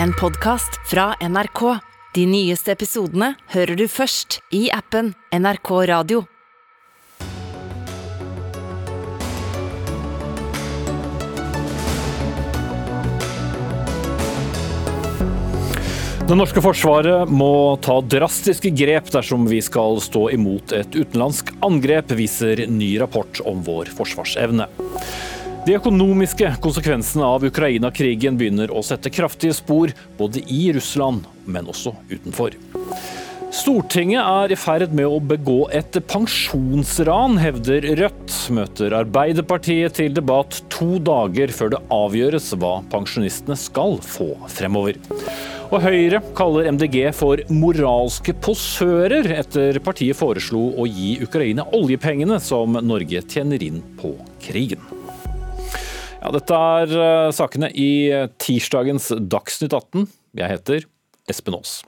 en podkast fra NRK. De nyeste episodene hører du først i appen NRK Radio. Det norske forsvaret må ta drastiske grep dersom vi skal stå imot et utenlandsk angrep, viser ny rapport om vår forsvarsevne. De økonomiske konsekvensene av Ukraina-krigen begynner å sette kraftige spor, både i Russland, men også utenfor. Stortinget er i ferd med å begå et pensjonsran, hevder Rødt. Møter Arbeiderpartiet til debatt to dager før det avgjøres hva pensjonistene skal få fremover. Og Høyre kaller MDG for moralske posører, etter partiet foreslo å gi Ukraina oljepengene som Norge tjener inn på krigen. Ja, dette er eh, sakene i tirsdagens Dagsnytt 18. Jeg heter Espen Aas.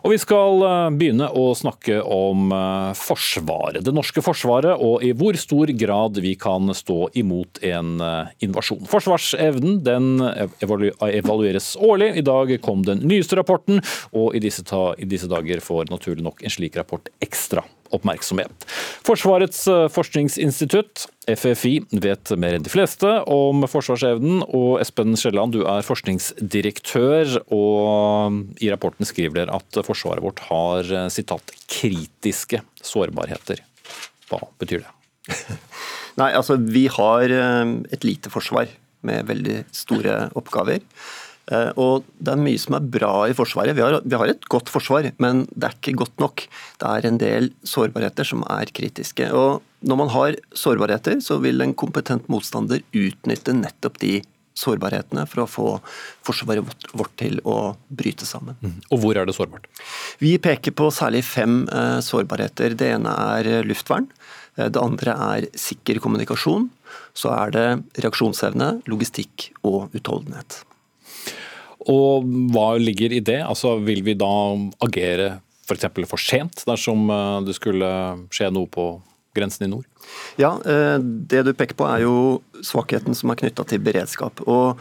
Og vi skal eh, begynne å snakke om eh, Forsvaret. Det norske forsvaret, og i hvor stor grad vi kan stå imot en invasjon. Forsvarsevnen den evalueres årlig. I dag kom den nyeste rapporten, og i disse, i disse dager får naturlig nok en slik rapport ekstra oppmerksomhet. Forsvarets eh, forskningsinstitutt, FFI, vet mer enn de fleste om forsvarsevnen. Og Espen Skjelland, du er forskningsdirektør, og i rapporten skriver dere at forsvaret vårt har eh, sitat, kritiske sårbarheter. Hva betyr det? Nei, altså Vi har eh, et lite forsvar med veldig store oppgaver. Eh, og Det er mye som er bra i Forsvaret. Vi har, vi har, et godt forsvar, men det er ikke godt nok. Det er en del sårbarheter som er kritiske. Og Når man har sårbarheter, så vil en kompetent motstander utnytte nettopp de sårbarhetene for å få forsvaret vårt til å bryte sammen. Mm. Og Hvor er det sårbart? Vi peker på særlig fem eh, sårbarheter. Det ene er luftvern. Eh, det andre er sikker kommunikasjon. Så er det reaksjonsevne, logistikk og utholdenhet. Og hva ligger i det? Altså, Vil vi da agere f.eks. For, for sent dersom eh, det skulle skje noe på grensen i nord? Ja, eh, det du peker på er jo svakheten som er knytta til beredskap. Og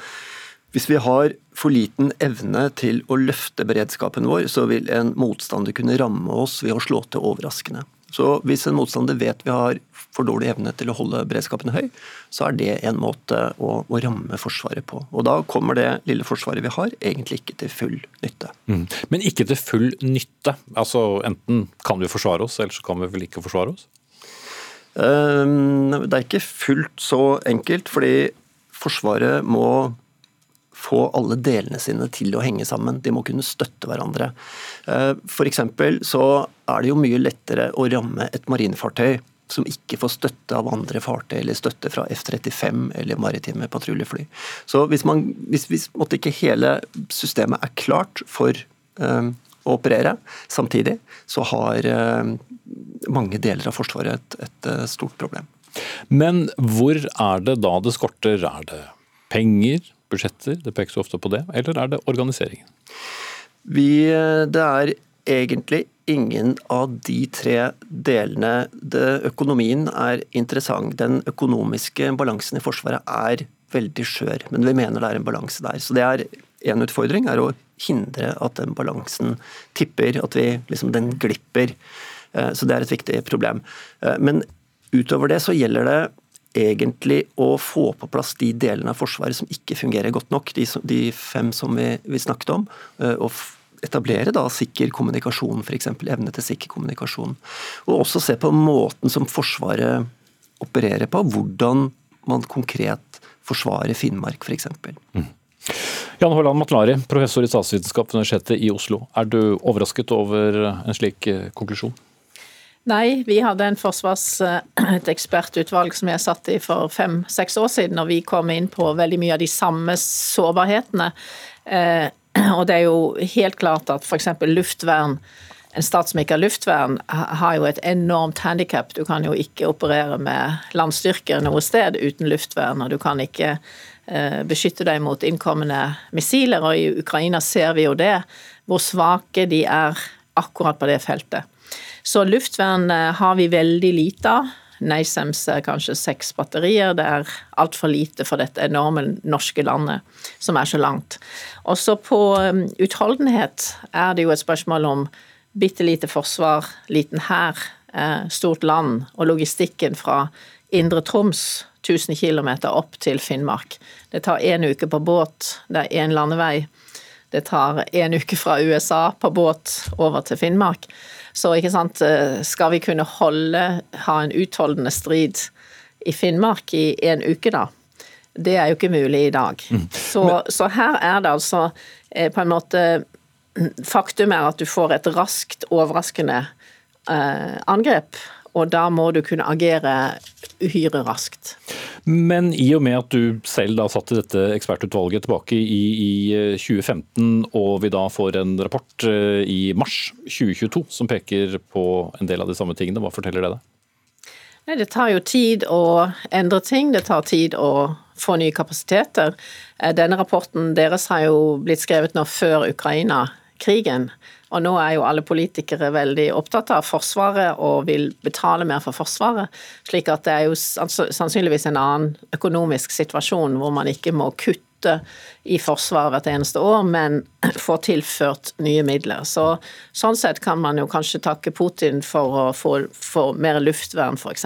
hvis vi har for liten evne til å løfte beredskapen vår, så vil en motstander kunne ramme oss ved å slå til overraskende. Så hvis en motstander vet vi har for dårlig evne til å holde beredskapen høy, så er det en måte å, å, ramme Forsvaret på. Og Da kommer det lille forsvaret vi har, egentlig ikke til full nytte. Mm. Men ikke til full nytte? Altså Enten kan vi forsvare oss, eller så kan vi vel ikke forsvare oss? Um, det er ikke fullt så enkelt, fordi Forsvaret må få alle delene sine til å henge sammen. De må kunne støtte hverandre. For F.eks. så er det jo mye lettere å ramme et marinefartøy som ikke får støtte av andre fartøy eller støtte fra F-35 eller maritime patruljefly. Så hvis, man, hvis, hvis ikke hele systemet er klart for um, å operere samtidig, så har um, mange deler av Forsvaret et, et, et stort problem. Men hvor er det da det skorter? Er det penger? Budsjetter, det pekes ofte på det, eller er det organiseringen? Vi, det er egentlig ingen av de tre delene. Det, økonomien er interessant. Den økonomiske balansen i Forsvaret er veldig skjør, men vi mener det er en balanse der. Så det er En utfordring er å hindre at den balansen tipper, at vi, liksom, den glipper. Eh, så det er et viktig problem. Eh, men utover det så gjelder det egentlig å få på plass de delene av Forsvaret som ikke fungerer godt nok, de, de fem som vi, vi, snakket om. Eh, og etablere da sikker kommunikasjon, f.eks. evne til sikker kommunikasjon. Og også se på måten som Forsvaret opererer på, hvordan man konkret forsvarer Finnmark f.eks. Mm. Jan Håland Matlari, professor i statsvitenskap ved Universitetet i Oslo. Er du overrasket over en slik eh, konklusjon? Nei, vi hadde en forsvars, eh, et ekspertutvalg som jeg satt i for fem-seks år siden, og vi kom inn på veldig mye av de samme sårbarhetene. Eh, og det er jo helt klart at f.eks. luftvern en stat som ikke har luftvern, har jo et enormt handikap. Du kan jo ikke operere med landstyrker noe sted uten luftvern, og du kan ikke eh, beskytte deg mot innkommende missiler. Og i Ukraina ser vi jo det, hvor svake de er akkurat på det feltet. Så luftvern eh, har vi veldig lite av. NASAMS er kanskje seks batterier. Det er altfor lite for dette enorme norske landet som er så langt. Også på um, utholdenhet er det jo et spørsmål om bitte lite forsvar, liten hær, eh, stort land og logistikken fra Indre Troms 1000 km opp til Finnmark. Det tar én uke på båt, det er én landevei. Det tar en uke fra USA på båt over til Finnmark. Så ikke sant, eh, skal vi kunne holde, ha en utholdende strid i Finnmark i en uke, da? Det er jo ikke mulig i dag. Mm. Så, så, her er det altså eh, på en måte Faktum er at du får et raskt, overraskende eh, angrep. Og da må du kunne agere uhyre raskt. Men i og med at du selv da satt i dette ekspertutvalget tilbake i, i 2015, eh, og vi da får en rapport eh, i mars 2022 som peker på en del av de samme tingene, hva forteller det deg? Det tar jo tid å endre ting, det tar tid å få nye kapasiteter. Eh, denne rapporten deres har jo blitt skrevet nå før Ukraina-krigen. Og nå er jo alle politikere veldig opptatt av Forsvaret og vil betale mer for Forsvaret. Slik at det er jo sannsynligvis en annen økonomisk situasjon hvor man ikke må kutte i Forsvaret hvert eneste år, men får tilført nye midler. Så, sånn sett kan man jo kanskje takke Putin for å få, for mer luftvern, f.eks.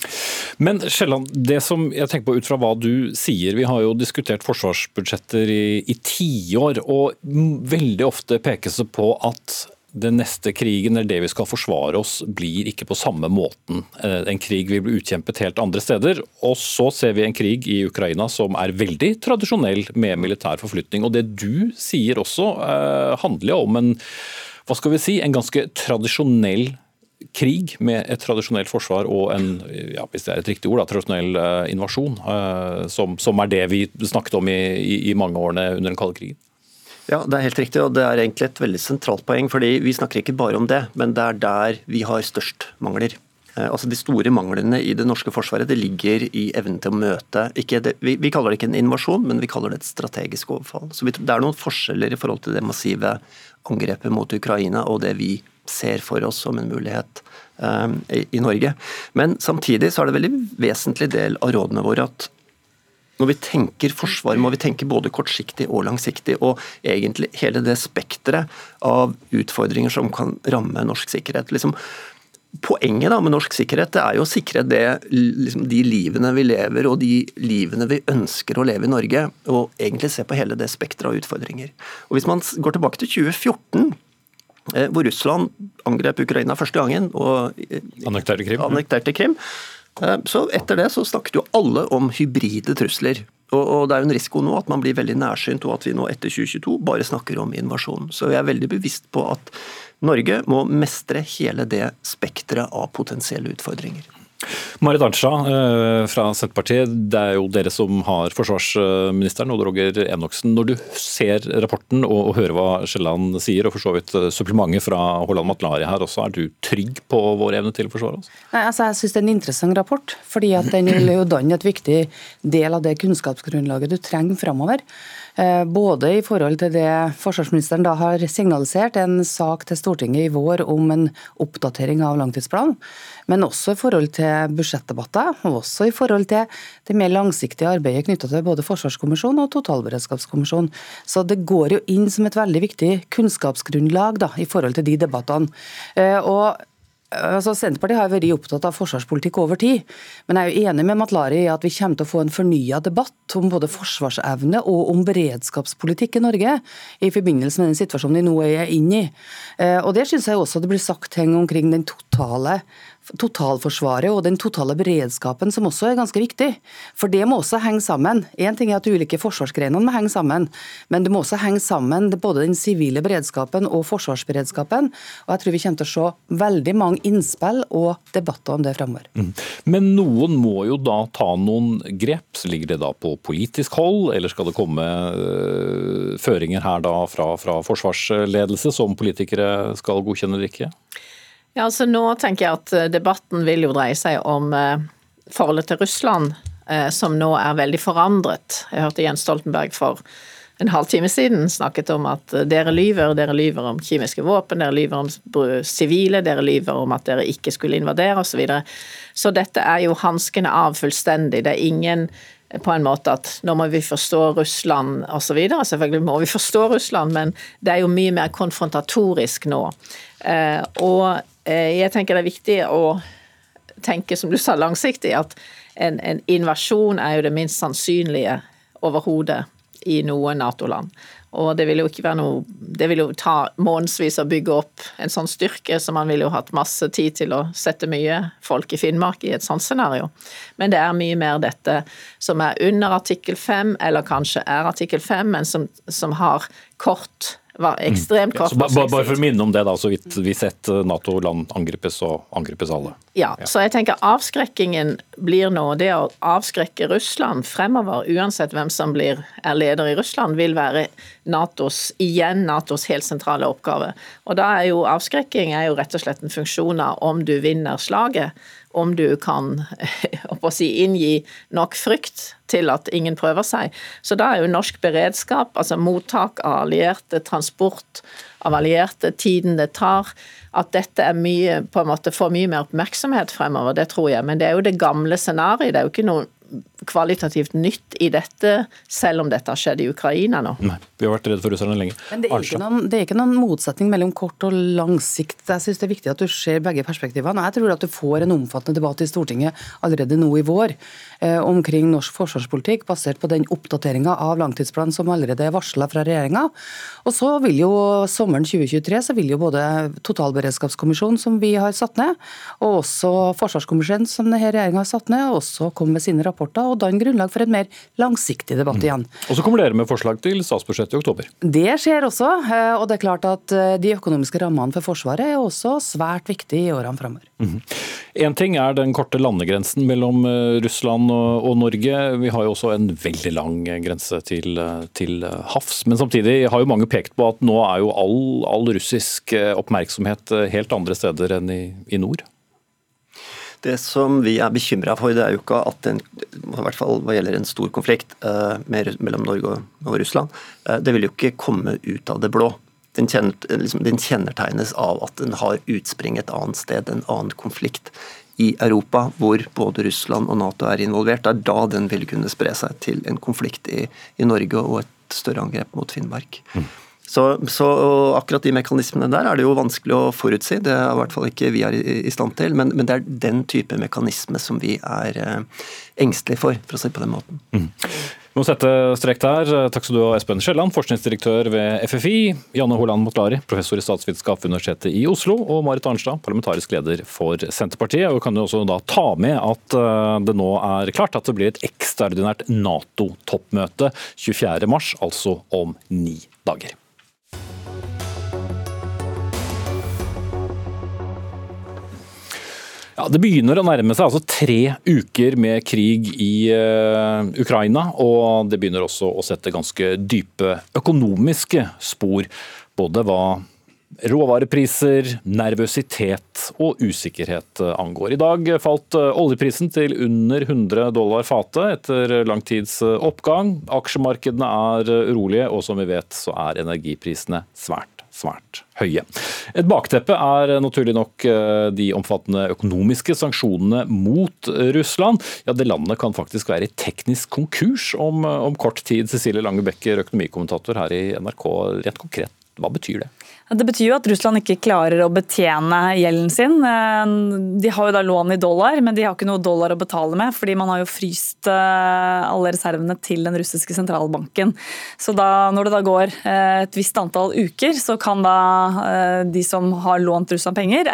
Men Sjelland, det som jeg tenker på ut fra hva du sier, vi har jo diskutert forsvarsbudsjetter i, i tiår, og veldig ofte pekes det på at den neste krigen, eller det vi skal forsvare oss, blir ikke på samme måten. Eh, en krig vil bli utkjempet helt andre steder. Og så ser vi en krig i Ukraina som er veldig tradisjonell med militær forflytning. Og det du sier også, eh, handler om en hva skal vi si, en ganske tradisjonell krig med et tradisjonelt forsvar og en ja, hvis det er et riktig ord, da, tradisjonell eh, invasjon, som, som, er det vi snakket om i, i, i mange årene under den kalde krigen? Ja, det er helt riktig, og det er egentlig et veldig sentralt poeng. fordi Vi snakker ikke bare om det, men det er der vi har størst mangler. Eh, altså De store manglene i det norske forsvaret det ligger i evnen til å møte det, vi, vi, kaller det ikke en invasjon, men vi kaller det et strategisk overfall. Så vi, Det er noen forskjeller i forhold til det massive angrepet mot Ukraina og det vi ser for oss som en mulighet um, i, i Norge. Men samtidig så er det en veldig vesentlig del av rådene våre at når vi tenker forsvar, må vi tenke både kortsiktig og langsiktig. Og egentlig hele det spekteret av utfordringer som kan ramme norsk sikkerhet. Liksom, poenget da med norsk sikkerhet det er jo å sikre det, liksom, de livene vi lever og de livene vi ønsker å leve i Norge. Og egentlig se på hele det spekteret av utfordringer. Og Hvis man går tilbake til 2014 eh, hvor Russland angrep Ukraina første gangen og eh, annekterte Krim. Annekterte Krim så Etter det så snakket jo alle om hybride trusler. Og, Det er jo en risiko nå at man blir veldig nærsynt, og at vi nå etter 2022 bare snakker om invasjon. Så jeg er veldig bevisst på at Norge må mestre hele det spekteret av potensielle utfordringer. Marit Arnstad eh, fra Senterpartiet, det er jo dere som har forsvarsministeren, og Roger Enoksen. Når du ser rapporten og, hører hva Kielland sier, og for så vidt eh, supplementet fra Holland Matlari her også, er du trygg på vår evne til å forsvare oss? Nei, altså Jeg syns det er en interessant rapport, fordi at den vil jo danne et viktig del av det kunnskapsgrunnlaget du trenger framover. Eh, både i forhold til det forsvarsministeren da har signalisert, en sak til Stortinget i vår om en oppdatering av langtidsplanen, men også i forhold til budsjettdebatter, og også i forhold til det mer langsiktige arbeidet knytta til både Forsvarskommisjonen og totalberedskapskommisjonen. Så det går jo inn som et veldig viktig kunnskapsgrunnlag da, i forhold til de debattene. Eh, og altså Senterpartiet har vært opptatt av forsvarspolitikk over tid, men jeg er jo enig med Matlari i at vi kommer til å få en fornya debatt om både forsvarsevne og om beredskapspolitikk i Norge i forbindelse med den situasjonen vi nå er inne i. Eh, og Det syns jeg også det blir sagt ting omkring den totale totalforsvaret og den totale beredskapen, som også er ganske viktig. For det må også henge sammen. Én ting er at de ulike forsvarsgrenene må henge sammen, men det må også henge sammen både den sivile beredskapen og forsvarsberedskapen. Og jeg tror vi kommer til å se veldig mange innspill og debatter om det framover. Mm. Men noen må jo da ta noen grep. Så ligger det da på politisk hold, eller skal det komme øh, føringer her da fra, fra forsvarsledelse som politikere skal godkjenne eller ikke? Ja, altså Nå tenker jeg at eh, debatten vil jo dreie seg om eh, forholdet til Russland, eh, som nå er veldig forandret. Jeg hørte Jens Stoltenberg for en halvtime siden snakket om at dere lyver, dere lyver om kjemiske våpen, dere lyver om sivile, dere lyver om at dere ikke skulle invadere osv. Så, videre. så dette er jo hanskene av fullstendig. Det er ingen på en måte at nå må vi forstå Russland osv. Selvfølgelig må vi forstå Russland, men det er jo mye mer konfrontatorisk nå. Og jeg tenker det er viktig å tenke, som du sa, langsiktig. At en, en invasjon er jo det minst sannsynlige overhodet i noen Nato-land. Og det vil jo ikke være noe Det vil jo ta månedsvis å bygge opp en sånn styrke, så man ville jo hatt masse tid til å sette mye folk i Finnmark i et sånt scenario. Men det er mye mer dette som er under artikkel 5, eller kanskje er artikkel 5, men som, som har kort var ekstremt kort. Mm. Ja, bare for å minne om det, da, så vidt hvis et eh, Nato-land angripes, så angripes alle. Ja, ja, så jeg tenker avskrekkingen blir nå det å avskrekke Russland fremover, uansett hvem som blir, er leder i Russland, vil være Natos, igjen Natos helt sentrale oppgave. Og da er jo avskrekking er jo rett og slett en funksjon av om du vinner slaget om du kan si, inngi nok frykt til at ingen prøver seg. Så da er jo norsk beredskap, altså mottak av allierte, transport av allierte, tiden det tar, at dette er mye, på en måte får mye mer oppmerksomhet fremover, det tror jeg. Men det er jo det gamle scenarioet. Det er jo ikke noe kvalitativt nytt i dette, selv om dette har skjedd i Ukraina nå. Nei, Vi har vært redde for russerne lenge. Men det er, noen, det er, ikke noen, motsetning mellom kort og lang sikt. Jeg synes det er viktig at du ser begge perspektivene. Jeg tror at du får en omfattende debatt i Stortinget allerede nå i vår eh, omkring norsk forsvarspolitikk, basert på den oppdateringa av langtidsplanen som allerede er varsla fra regjeringa. Og så vil jo sommeren 2023 så vil jo både totalberedskapskommisjonen som vi har satt ned, og også forsvarskommisjonen som denne regjeringa har satt ned, også komme med sine rapporter rapporter og danne grunnlag for en mer langsiktig debatt mm. igjen. Og Så kommer dere med forslag til statsbudsjettet i oktober? Det skjer også. Eh, og det er klart at eh, de økonomiske rammene for Forsvaret er også svært viktige i årene framover. Mm. En ting er den korte landegrensen mellom Russland Russland og Norge. Vi har jo også en veldig lang grense til, til havs. Men samtidig har jo mange pekt på at nå er jo all, all russisk oppmerksomhet helt andre steder enn i, i nord. Det som vi er bekymra for, det er jo ikke at en, i hvert fall hva gjelder en stor konflikt eh, mellom Norge og Russland, eh, det vil jo ikke komme ut av det blå. Den, kjenner, liksom, den kjennetegnes av at den har utspring et annet sted, en annen konflikt i Europa, hvor både Russland og Nato er involvert. Det er da den vil kunne spre seg til en konflikt i, i Norge og et større angrep mot Finnmark. Mm. Så, så, akkurat de mekanismene der er det jo vanskelig å forutsi. Det er i hvert fall ikke vi er i, stand til. Men, men, det er den type mekanisme som vi er eh, engstelige for, for å si det på den måten. Mm. Vi må sette strek der. Takk skal du ha, Espen Skjelland, forskningsdirektør ved FFI. Janne Holand Motlari, professor i statsvitenskap ved Universitetet i Oslo. Og Marit Arnstad, parlamentarisk leder for Senterpartiet. Og kan jo også da ta med at eh, det nå er klart at det blir et ekstraordinært Nato-toppmøte 24.3, altså om ni dager. Ja, Det begynner å nærme seg altså tre uker med krig i uh, Ukraina. Og det begynner også å sette ganske dype økonomiske spor. Både hva råvarepriser, nervøsitet og usikkerhet angår. I dag falt eh, oljeprisen til under 100 dollar fatet etter lang tids eh, oppgang. Aksjemarkedene er urolige, og som vi vet så er energiprisene svært svært høye. Et bakteppe er naturlig nok eh, de omfattende økonomiske sanksjonene mot Russland. Ja, Det landet kan faktisk være i teknisk konkurs om, om kort tid. Cecilie Lange Becker, økonomikommentator her i NRK. Rett konkret, hva betyr det? Det betyr jo at Russland ikke klarer å betjene gjelden sin. Eh, de har jo da lån i dollar, men de har ikke noe dollar å betale med, fordi man har jo fryst eh, alle reservene til den russiske sentralbanken. Så da, når det da går eh, et visst antall uker, så kan da de som har lånt Russland penger,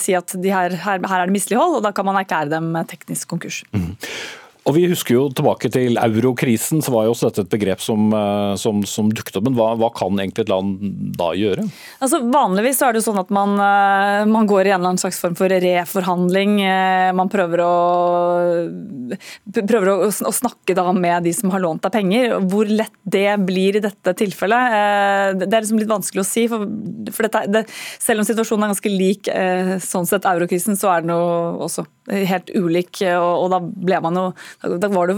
si at de her, her, her, er det mislighold, og da kan man erklære dem teknisk konkurs. Mm. Og Vi husker jo tilbake til eurokrisen, så var jo også dette et begrep som, eh, som, som dukket opp. Men hva, hva, kan egentlig et land da gjøre? Altså Vanligvis er det jo sånn at man, eh, man går i en eller annen slags form for reforhandling. Eh, man prøver å, prøver å, å snakke da med de som har lånt deg penger. Hvor lett det blir i dette tilfellet, det er liksom litt vanskelig å si. For, for dette, det, selv om situasjonen er ganske lik sånn sett eurokrisen, så er den jo også helt ulik. og, og da ble man jo da var det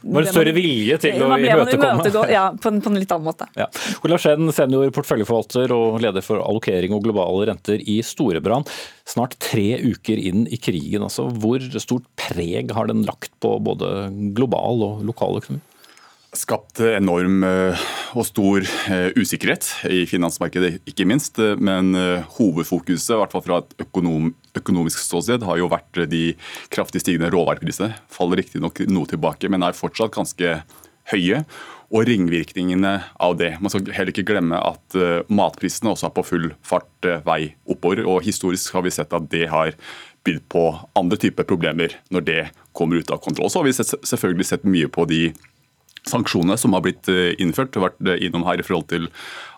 Var det større vilje til å imøtekomme? Ja, på en, på en, litt annen måte. Ja. Olav Skjeden, senior porteføljeforvalter og leder for allokering og globale renter i Storebrand. Snart tre uker inn i krigen. altså Hvor stort preg har den lagt på både global og lokal økonomi? Skapt enorm eh, og stor eh, usikkerhet i finansmarkedet, ikke minst. Men eh, hovedfokuset, i hvert fall fra et økonom, økonomisk ståsted, har jo vært de kraftig stigende råvareprisene. Faller riktignok noe tilbake, men er fortsatt ganske høye. Og ringvirkningene av det. Man skal heller ikke glemme at matprisene også er på full fart vei oppover. Og historisk har vi sett at det har bydd på andre typer problemer når det kommer ut av kontroll. Så har vi selvfølgelig sett mye på de sanksjonene som har blitt eh, innført. har vært eh, innom her i forhold til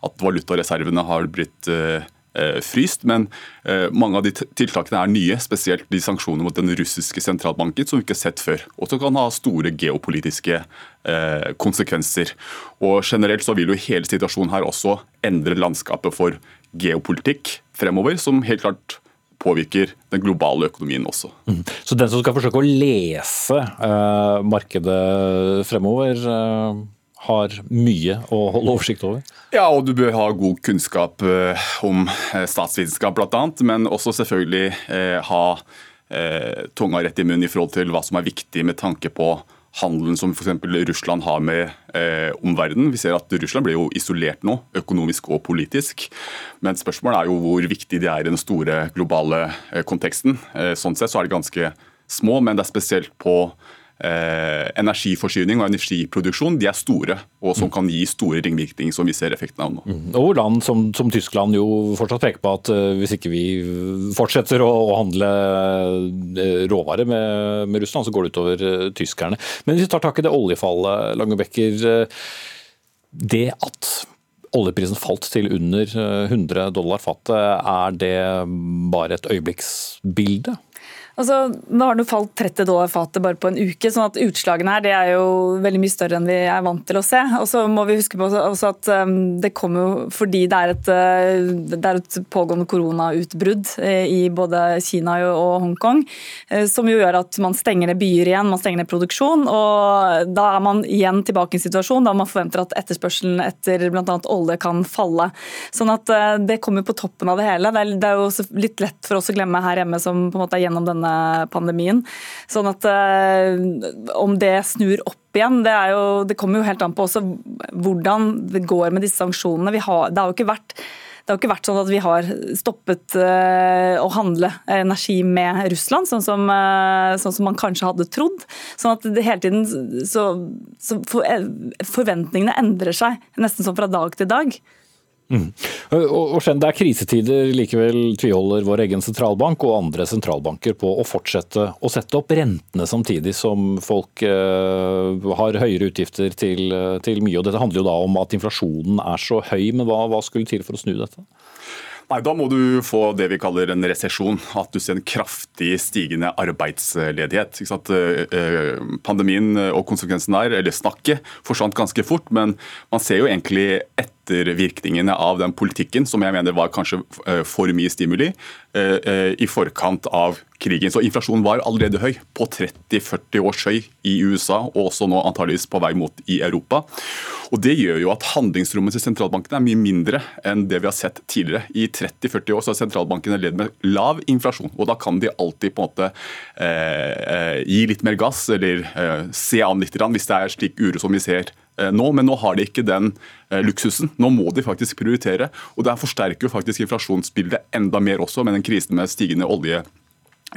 at valutareservene har blitt eh, fryst, men mange av de tiltakene er nye, spesielt de sanksjonene mot den russiske sentralbanken, som vi ikke har sett før. Og som kan ha store geopolitiske konsekvenser. Og Generelt så vil jo hele situasjonen her også endre landskapet for geopolitikk fremover, som helt klart påvirker den globale økonomien også. Mm. Så den som skal forsøke å lese uh, markedet fremover, uh, har mye å holde oversikt over? Ja, og du bør ha god kunnskap uh, om statsvitenskap bl.a., men også selvfølgelig ha tunga rett i munnen i forhold til hva som er viktig med tanke på handelen som f.eks. Russland har med eh, omverdenen. Vi ser at Russland blir jo isolert nå, økonomisk og politisk. Men spørsmålet er jo hvor viktig de er i den store globale eh, konteksten. Eh, sånn sett så er de ganske små, men det er spesielt på eh, energiforsyning og energiproduksjon de er store, og som kan gi store ringvirkninger, som vi ser effekten av nå. Mm. Og land som, som, Tyskland jo fortsatt peker på at uh, hvis ikke vi fortsetter å, å handle uh, råvarer med, med, Russland, så går det utover uh, tyskerne. Men hvis vi tar tak i det oljefallet, Langebekker. det at oljeprisen falt til under 100 dollar fatet, er det bare et øyeblikksbilde? Altså, nå har det falt 30 dollar fatet bare på en uke, sånn at utslagene her det er jo veldig mye større enn vi er vant til å se. Og så må vi huske på også at um, det kommer jo fordi det er et, uh, det er et pågående koronautbrudd uh, i både Kina og Hongkong, uh, som jo gjør at man stenger ned byer igjen, man stenger ned produksjon. og Da er man igjen tilbake i en situasjon da man forventer at etterspørselen etter bl.a. olje kan falle. Sånn at det kommer på toppen av det hele. Det er jo litt lett for oss å glemme her hjemme som på en måte er gjennom denne pandemien. Sånn at eh, om det snur opp igjen, det, jo, det kommer jo helt an på også hvordan det går med disse sanksjonene. Har, det har jo ikke vært det har ikke vært sånn at vi har stoppet uh, å handle energi med Russland, sånn som, uh, sånn som, man kanskje hadde trodd. Sånn at det hele tiden så, så for, Forventningene endrer seg nesten sånn fra dag til dag. Mm. Og, og Det er krisetider, likevel tviholder vår egen sentralbank og andre sentralbanker på å fortsette å sette opp rentene samtidig som folk eh, har høyere utgifter til, til, mye. og Dette handler jo da om at inflasjonen er så høy, men hva, hva skulle til for å snu dette? Nei, Da må du få det vi kaller en resesjon. At du ser en kraftig stigende arbeidsledighet. Eh, eh, pandemien og konsekvensen der, eller snakket, forsvant ganske fort. Men man ser jo egentlig ettervirkningene av den politikken, som jeg mener var kanskje eh, for mye stimuli, i forkant av krigen. Så inflasjonen var allerede høy, på 30-40 års høy i USA, og også nå antageligvis på vei mot i Europa. Og Det gjør jo at handlingsrommet til sentralbankene er mye mindre enn det vi har sett tidligere. I 30-40 år så har sentralbankene ledd med lav inflasjon, og da kan de alltid på en måte eh, gi litt mer gass, eller eh, se an litt hvis det er slik uro som vi ser Eh, nå, men nå har de ikke den eh, luksusen. Nå må de faktisk prioritere. og Det forsterker jo faktisk inflasjonsbildet enda mer også, med den krisen med stigende oljepriser.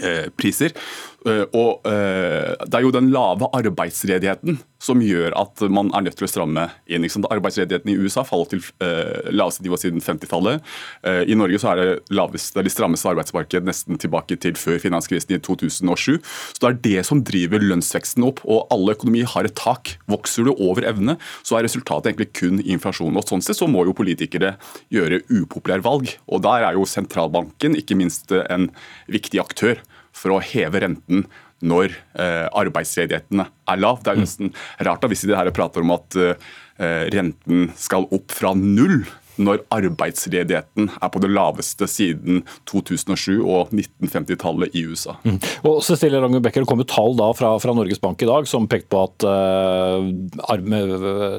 Eh, og Det er jo den lave arbeidsledigheten som gjør at man er nødt til å stramme inn. Arbeidsledigheten i USA faller til eh, laveste nivå siden 50-tallet. Eh, I Norge så er det laveste, de strammeste arbeidsmarkedet nesten tilbake til før finanskrisen i 2007. Så Det er det som driver lønnsveksten opp. og Alle økonomier har et tak. Vokser du over evne, så er resultatet egentlig kun inflasjon. og Sånn sett så må jo politikere gjøre upopulære valg. og Der er jo sentralbanken ikke minst en viktig aktør for å heve renten når eh, arbeidsledigheten er lav. Det er nesten rart da, hvis de her prater om at eh, renten skal opp fra null når arbeidsledigheten er på det laveste siden 2007 og 1950-tallet i USA. Mm. Og Cecilie Lange Becker, Det kom tall da fra, fra, Norges Bank i dag som pekte på at uh,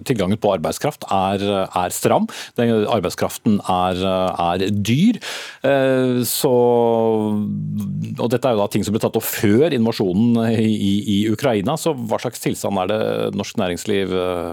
tilgangen på arbeidskraft er, er stram. Den, arbeidskraften er, er dyr. Uh, så, og Dette er jo da ting som ble tatt opp før invasjonen i, i Ukraina. så Hva slags tilstand er det norsk næringsliv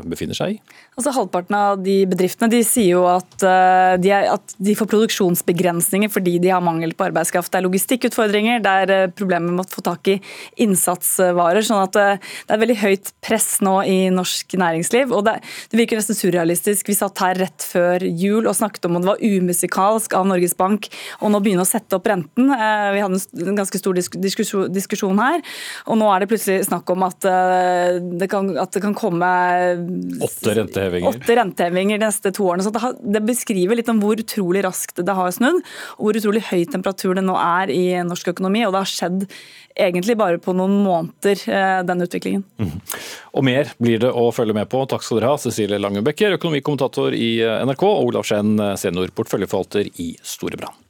befinner seg i? Altså Halvparten av de bedriftene de sier jo at, uh, de er, at, de får produksjonsbegrensninger fordi de har mangel på arbeidskraft. Det er logistikkutfordringer, det er uh, problemer med å få tak i innsatsvarer. sånn at uh, Det er veldig høyt press nå i norsk næringsliv. og Det, det virker nesten surrealistisk. Vi satt her rett før jul og snakket om at det var umusikalsk av Norges Bank å nå begynne å sette opp renten. Vi hadde en ganske stor diskusjon, her, og nå er det plutselig snakk om at det kan, at det kan komme Åtte rentehevinger rentehevinger. Åtte rentehevinger de neste to årene. Så det, har, det, beskriver litt om hvor utrolig raskt det har snudd, og hvor utrolig høy temperatur det nå er i norsk økonomi. Og det har skjedd egentlig bare på noen måneder, eh, den utviklingen. Mm. Og mer blir det å følge med på. Takk skal dere ha, Cecilie Langebekker, økonomikommentator i eh, NRK, og Olav Skjenn, eh, senior porteføljeforvalter i Storebrand.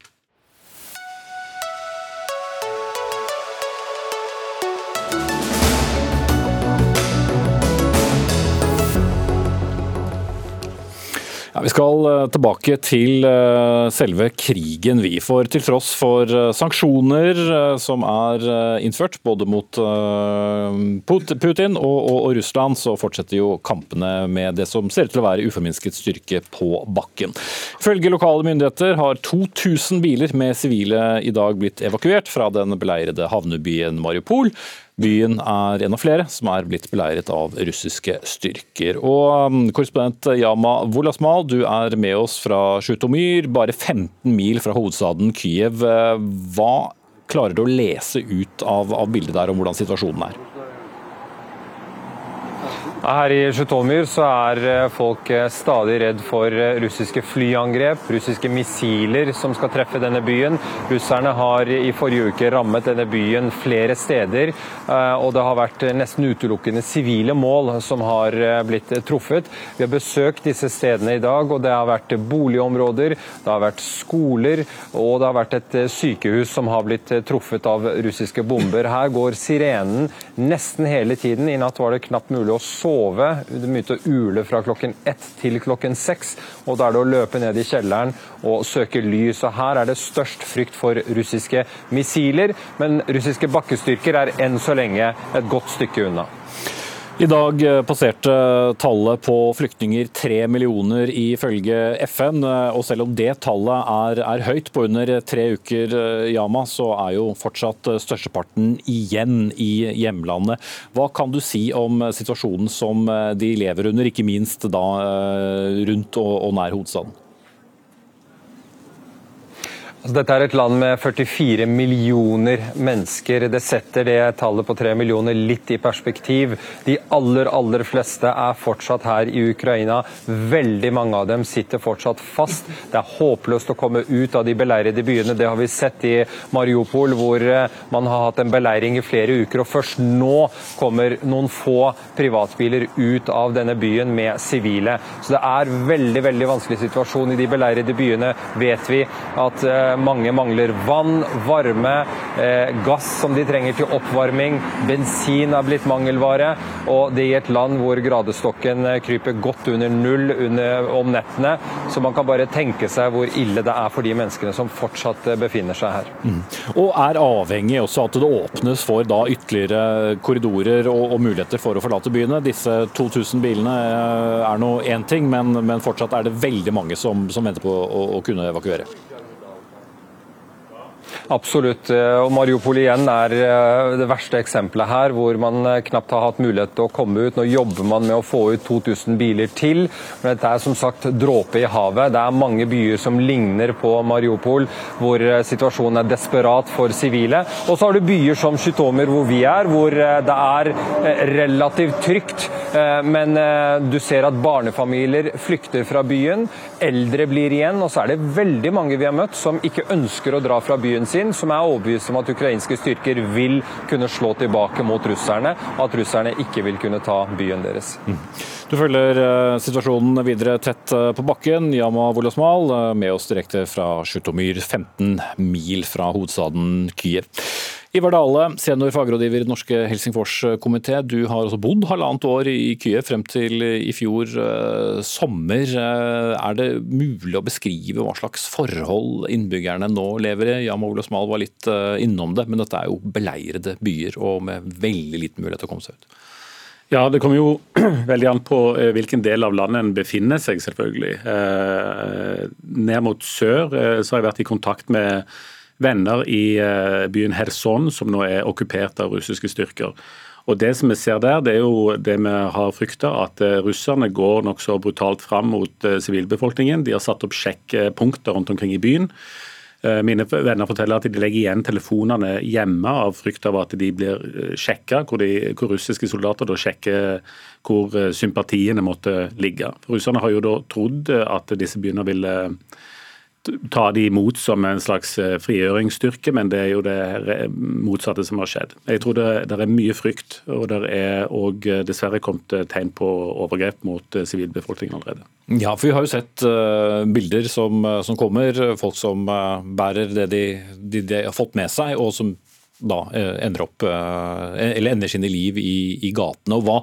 Vi skal eh, tilbake til eh, selve krigen, vi. For til tross for eh, sanksjoner som er innført både mot Putin og, Russland, så fortsetter jo kampene med det som ser ut til å være uforminsket styrke på bakken. Ifølge lokale myndigheter har 2000 biler med sivile i dag blitt evakuert fra den beleirede havnebyen Mariupol. Byen er en av flere som er blitt beleiret av russiske styrker. Og um, Korrespondent Yama Wolasmal, du er med oss fra Sjutomyr, bare 15 mil fra hovedstaden Kyiv. Hva klarer du å lese ut av, av bildet der om hvordan situasjonen er? Her i Zjytomyr så er eh, folk eh, stadig redd for eh, russiske flyangrep, russiske missiler som skal treffe denne byen. Russerne har i forrige uke rammet denne byen flere steder, og det har vært nesten utelukkende sivile mål som har blitt truffet. Vi har besøkt disse stedene i dag, og det har vært boligområder, det har vært skoler, og det har vært et sykehus som har blitt truffet av russiske bomber. Her går sirenen nesten hele tiden. I natt var det knapt mulig å sove sove. Det begynte å ule fra klokken ett til klokken seks. Og da er det å løpe ned i kjelleren og søke lys. Og her er det størst frykt for russiske missiler, men russiske bakkestyrker er enn så lenge et godt stykke unna. I dag eh, passerte tallet på flyktninger tre millioner ifølge FN. Og selv om det tallet er, er, høyt på under tre uker, eh, Yama, så er jo fortsatt størsteparten igjen i hjemlandet. Hva kan du si om situasjonen som de lever under, ikke minst da eh, rundt og, og nær hovedstaden? Altså, dette er et land med 44 millioner mennesker. Det setter det tallet på 3 millioner litt i perspektiv. De aller, aller fleste er fortsatt her i Ukraina. Veldig mange av dem sitter fortsatt fast. Det er håpløst å komme ut av de beleirede byene. Det har vi sett i Mariupol, hvor eh, man har hatt en beleiring i flere uker. og Først nå kommer noen få privatbiler ut av denne byen med sivile. Så det er veldig, veldig vanskelig situasjon i de beleirede byene, vet vi. at eh, mange mangler vann, varme, eh, gass som de trenger til oppvarming. Bensin er blitt mangelvare. Og det i et land hvor gradestokken eh, kryper godt under null under, om nettene. Så man kan bare tenke seg hvor ille det er for de menneskene som fortsatt eh, befinner seg her. Mm. Og er avhengig også at det åpnes for da ytterligere korridorer og, og muligheter for å forlate byene. Disse 2000 bilene er nå én ting, men, men, fortsatt er det veldig mange som, som venter på å, å kunne evakuere. Absolutt. Eh, og Mariupol igjen er eh, det verste eksempelet her, hvor man eh, knapt har hatt mulighet til å komme ut. Nå jobber man med å få ut 2000 biler til, men dette er som sagt dråpe i havet. Det er mange byer som ligner på Mariupol, hvor situasjonen er desperat for sivile. Og så har du byer som Skytomir, hvor vi er, hvor det er relativt trygt. Men du ser at barnefamilier flykter fra byen, eldre blir igjen, og så er det veldig mange vi har møtt som ikke ønsker å dra fra byen sin Putin, som er overbevist om at ukrainske styrker vil kunne slå tilbake mot russerne, at russerne ikke vil kunne ta byen deres. Mm. Du følger uh, situasjonen videre tett uh, på bakken. Yama Volosmal uh, med oss direkte fra Sjutomyr, 15 mil fra hovedstaden Kyiv. Ivar Dale, senior fagrådgiver i Den norske Helsingforskomité. Du har også bodd halvannet år i Kyiv frem til i fjor sommer. Er det mulig å beskrive hva slags forhold innbyggerne nå lever i? Yama Smal var litt innom det, men dette er jo beleirede byer og med veldig liten mulighet til å komme seg ut. Ja, Det kommer jo veldig an på eh, hvilken del av landet en befinner seg, selvfølgelig. Eh, ned mot sør eh, så har jeg vært i kontakt med venner i byen Kherson, som nå er okkupert av russiske styrker. Og Det som vi ser der, det er jo det vi har frykta, at russerne går nokså brutalt fram mot sivilbefolkningen. De har satt opp sjekkpunkter rundt omkring i byen. Eh, mine venner forteller at de legger igjen telefonene hjemme av frykt av at de blir eh, sjekka, hvor, hvor, russiske soldater da sjekker hvor eh, sympatiene måtte ligge. Russerne har jo da trodd at disse byene ville ta de imot som en slags eh, frigjøringsstyrke, men det er jo det motsatte som har skjedd. Jeg tror det, det er mye frykt, og det er òg eh, dessverre kommet eh, tegn på overgrep mot sivilbefolkningen allerede. Ja, for vi har jo sett bilder som, som, kommer, folk som bærer det de, de, de, har fått med seg, og som da ender opp, eller ender sine liv i, i gatene. Hva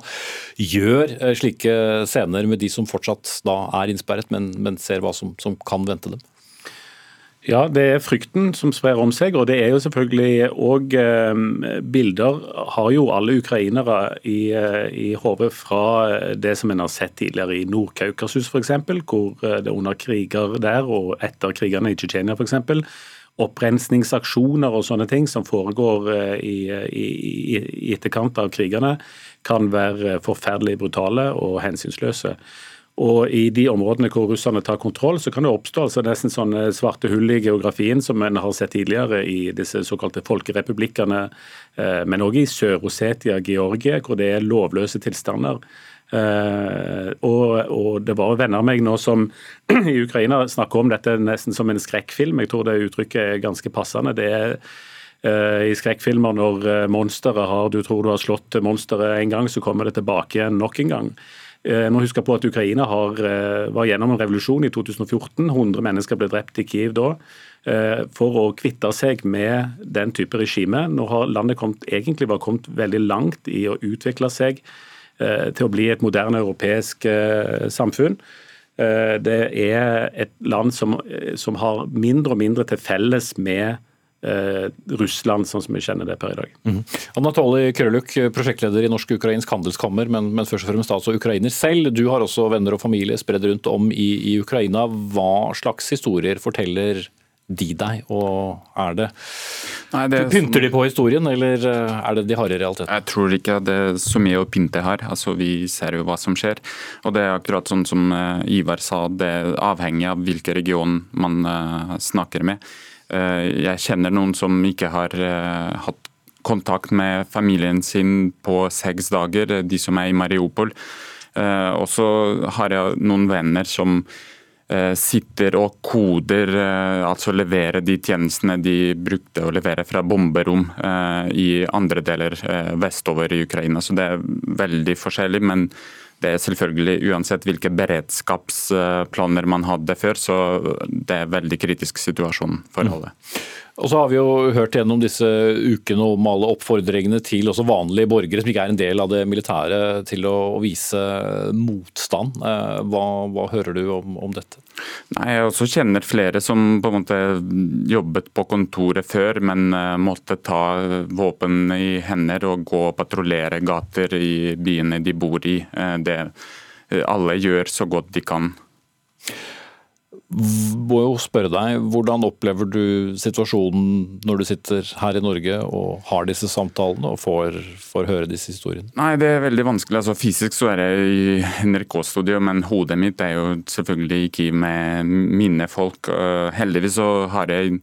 gjør slike scener med de som fortsatt da er innsperret, men, men ser hva som, som kan vente dem? Ja, det er frykten som sprer om seg. Og det er jo selvfølgelig òg eh, Bilder har jo alle ukrainere i, eh, i hodet fra det som en har sett tidligere i Nord-Kaukasus f.eks., hvor eh, det under kriger der og etter krigene i Tsjetsjenia f.eks. Opprensningsaksjoner og sånne ting som foregår i, i, i etterkant av krigene, kan være forferdelig brutale og hensynsløse. Og I de områdene hvor russerne tar kontroll, så kan det oppstå altså nesten sånne svarte hull i geografien som en har sett tidligere i disse såkalte folkerepublikkene, eh, men òg i Sør-Osetia, Georgia, hvor det er lovløse tilstander. Uh, og, og, Det var venner av meg nå som i Ukraina snakker om dette nesten som en skrekkfilm. Jeg tror det uttrykket er ganske passende. Det er uh, i skrekkfilmer når monsteret har Du tror du har slått monsteret en gang, så kommer det tilbake igjen nok en gang. Jeg eh, må huske på at Ukraina har, eh, var gjennom en revolusjon i 2014. 100 mennesker ble drept i Kiev da. Eh, for å kvitte seg med den type regime. Nå har landet kommet, egentlig var kommet veldig langt i å utvikle seg til å bli et moderne europeisk samfunn. Det er et land som, som har mindre og mindre til felles med eh, Russland, sånn som vi kjenner det per i dag. Mm. Anatoly Krøluk, prosjektleder i Norsk-ukrainsk handelskammer, men, men, først og fremst altså ukrainer selv. Du har også venner og familie spredd rundt om i, i Ukraina. Hva slags historier forteller de deg, og er det, Nei, det Pynter de på historien, eller eh, er det de harde realitetene? Jeg tror ikke det er så mye å pynte her. Altså, vi ser jo hva som skjer. Og det er akkurat sånn som eh, Ivar sa, det er avhengig av hvilken region man uh, snakker med. Eh, jeg kjenner noen som ikke har eh, hatt kontakt med familien sin på seks dager, de som er i Mariupol. Eh, og så har jeg noen venner som sitter og koder, altså leverer de tjenestene de brukte å levere fra bomberom i andre deler vestover i Ukraina. Så det er veldig forskjellig. men det er selvfølgelig uansett hvilke beredskapsplaner man hadde før, så det er veldig kritisk situasjon for alle. Mm. Og så har vi jo hørt gjennom disse ukene om alle oppfordringene til også vanlige borgere som ikke er en del av det militære, til å vise motstand. Eh, hva, hva hører du om, om, dette? Nei, Jeg også kjenner flere som på en måte jobbet på kontoret før, men eh, måtte ta våpen i hender og gå og patruljere gater i byene de bor i. Eh, det alle gjør så godt de kan må jo spørre deg, Hvordan opplever du situasjonen når du sitter her i Norge og har disse samtalene og får, får høre disse historiene? Nei, Det er veldig vanskelig. Altså, fysisk så er jeg i NRK-studio, men hodet mitt er jo selvfølgelig ikke med mine folk. Heldigvis så har jeg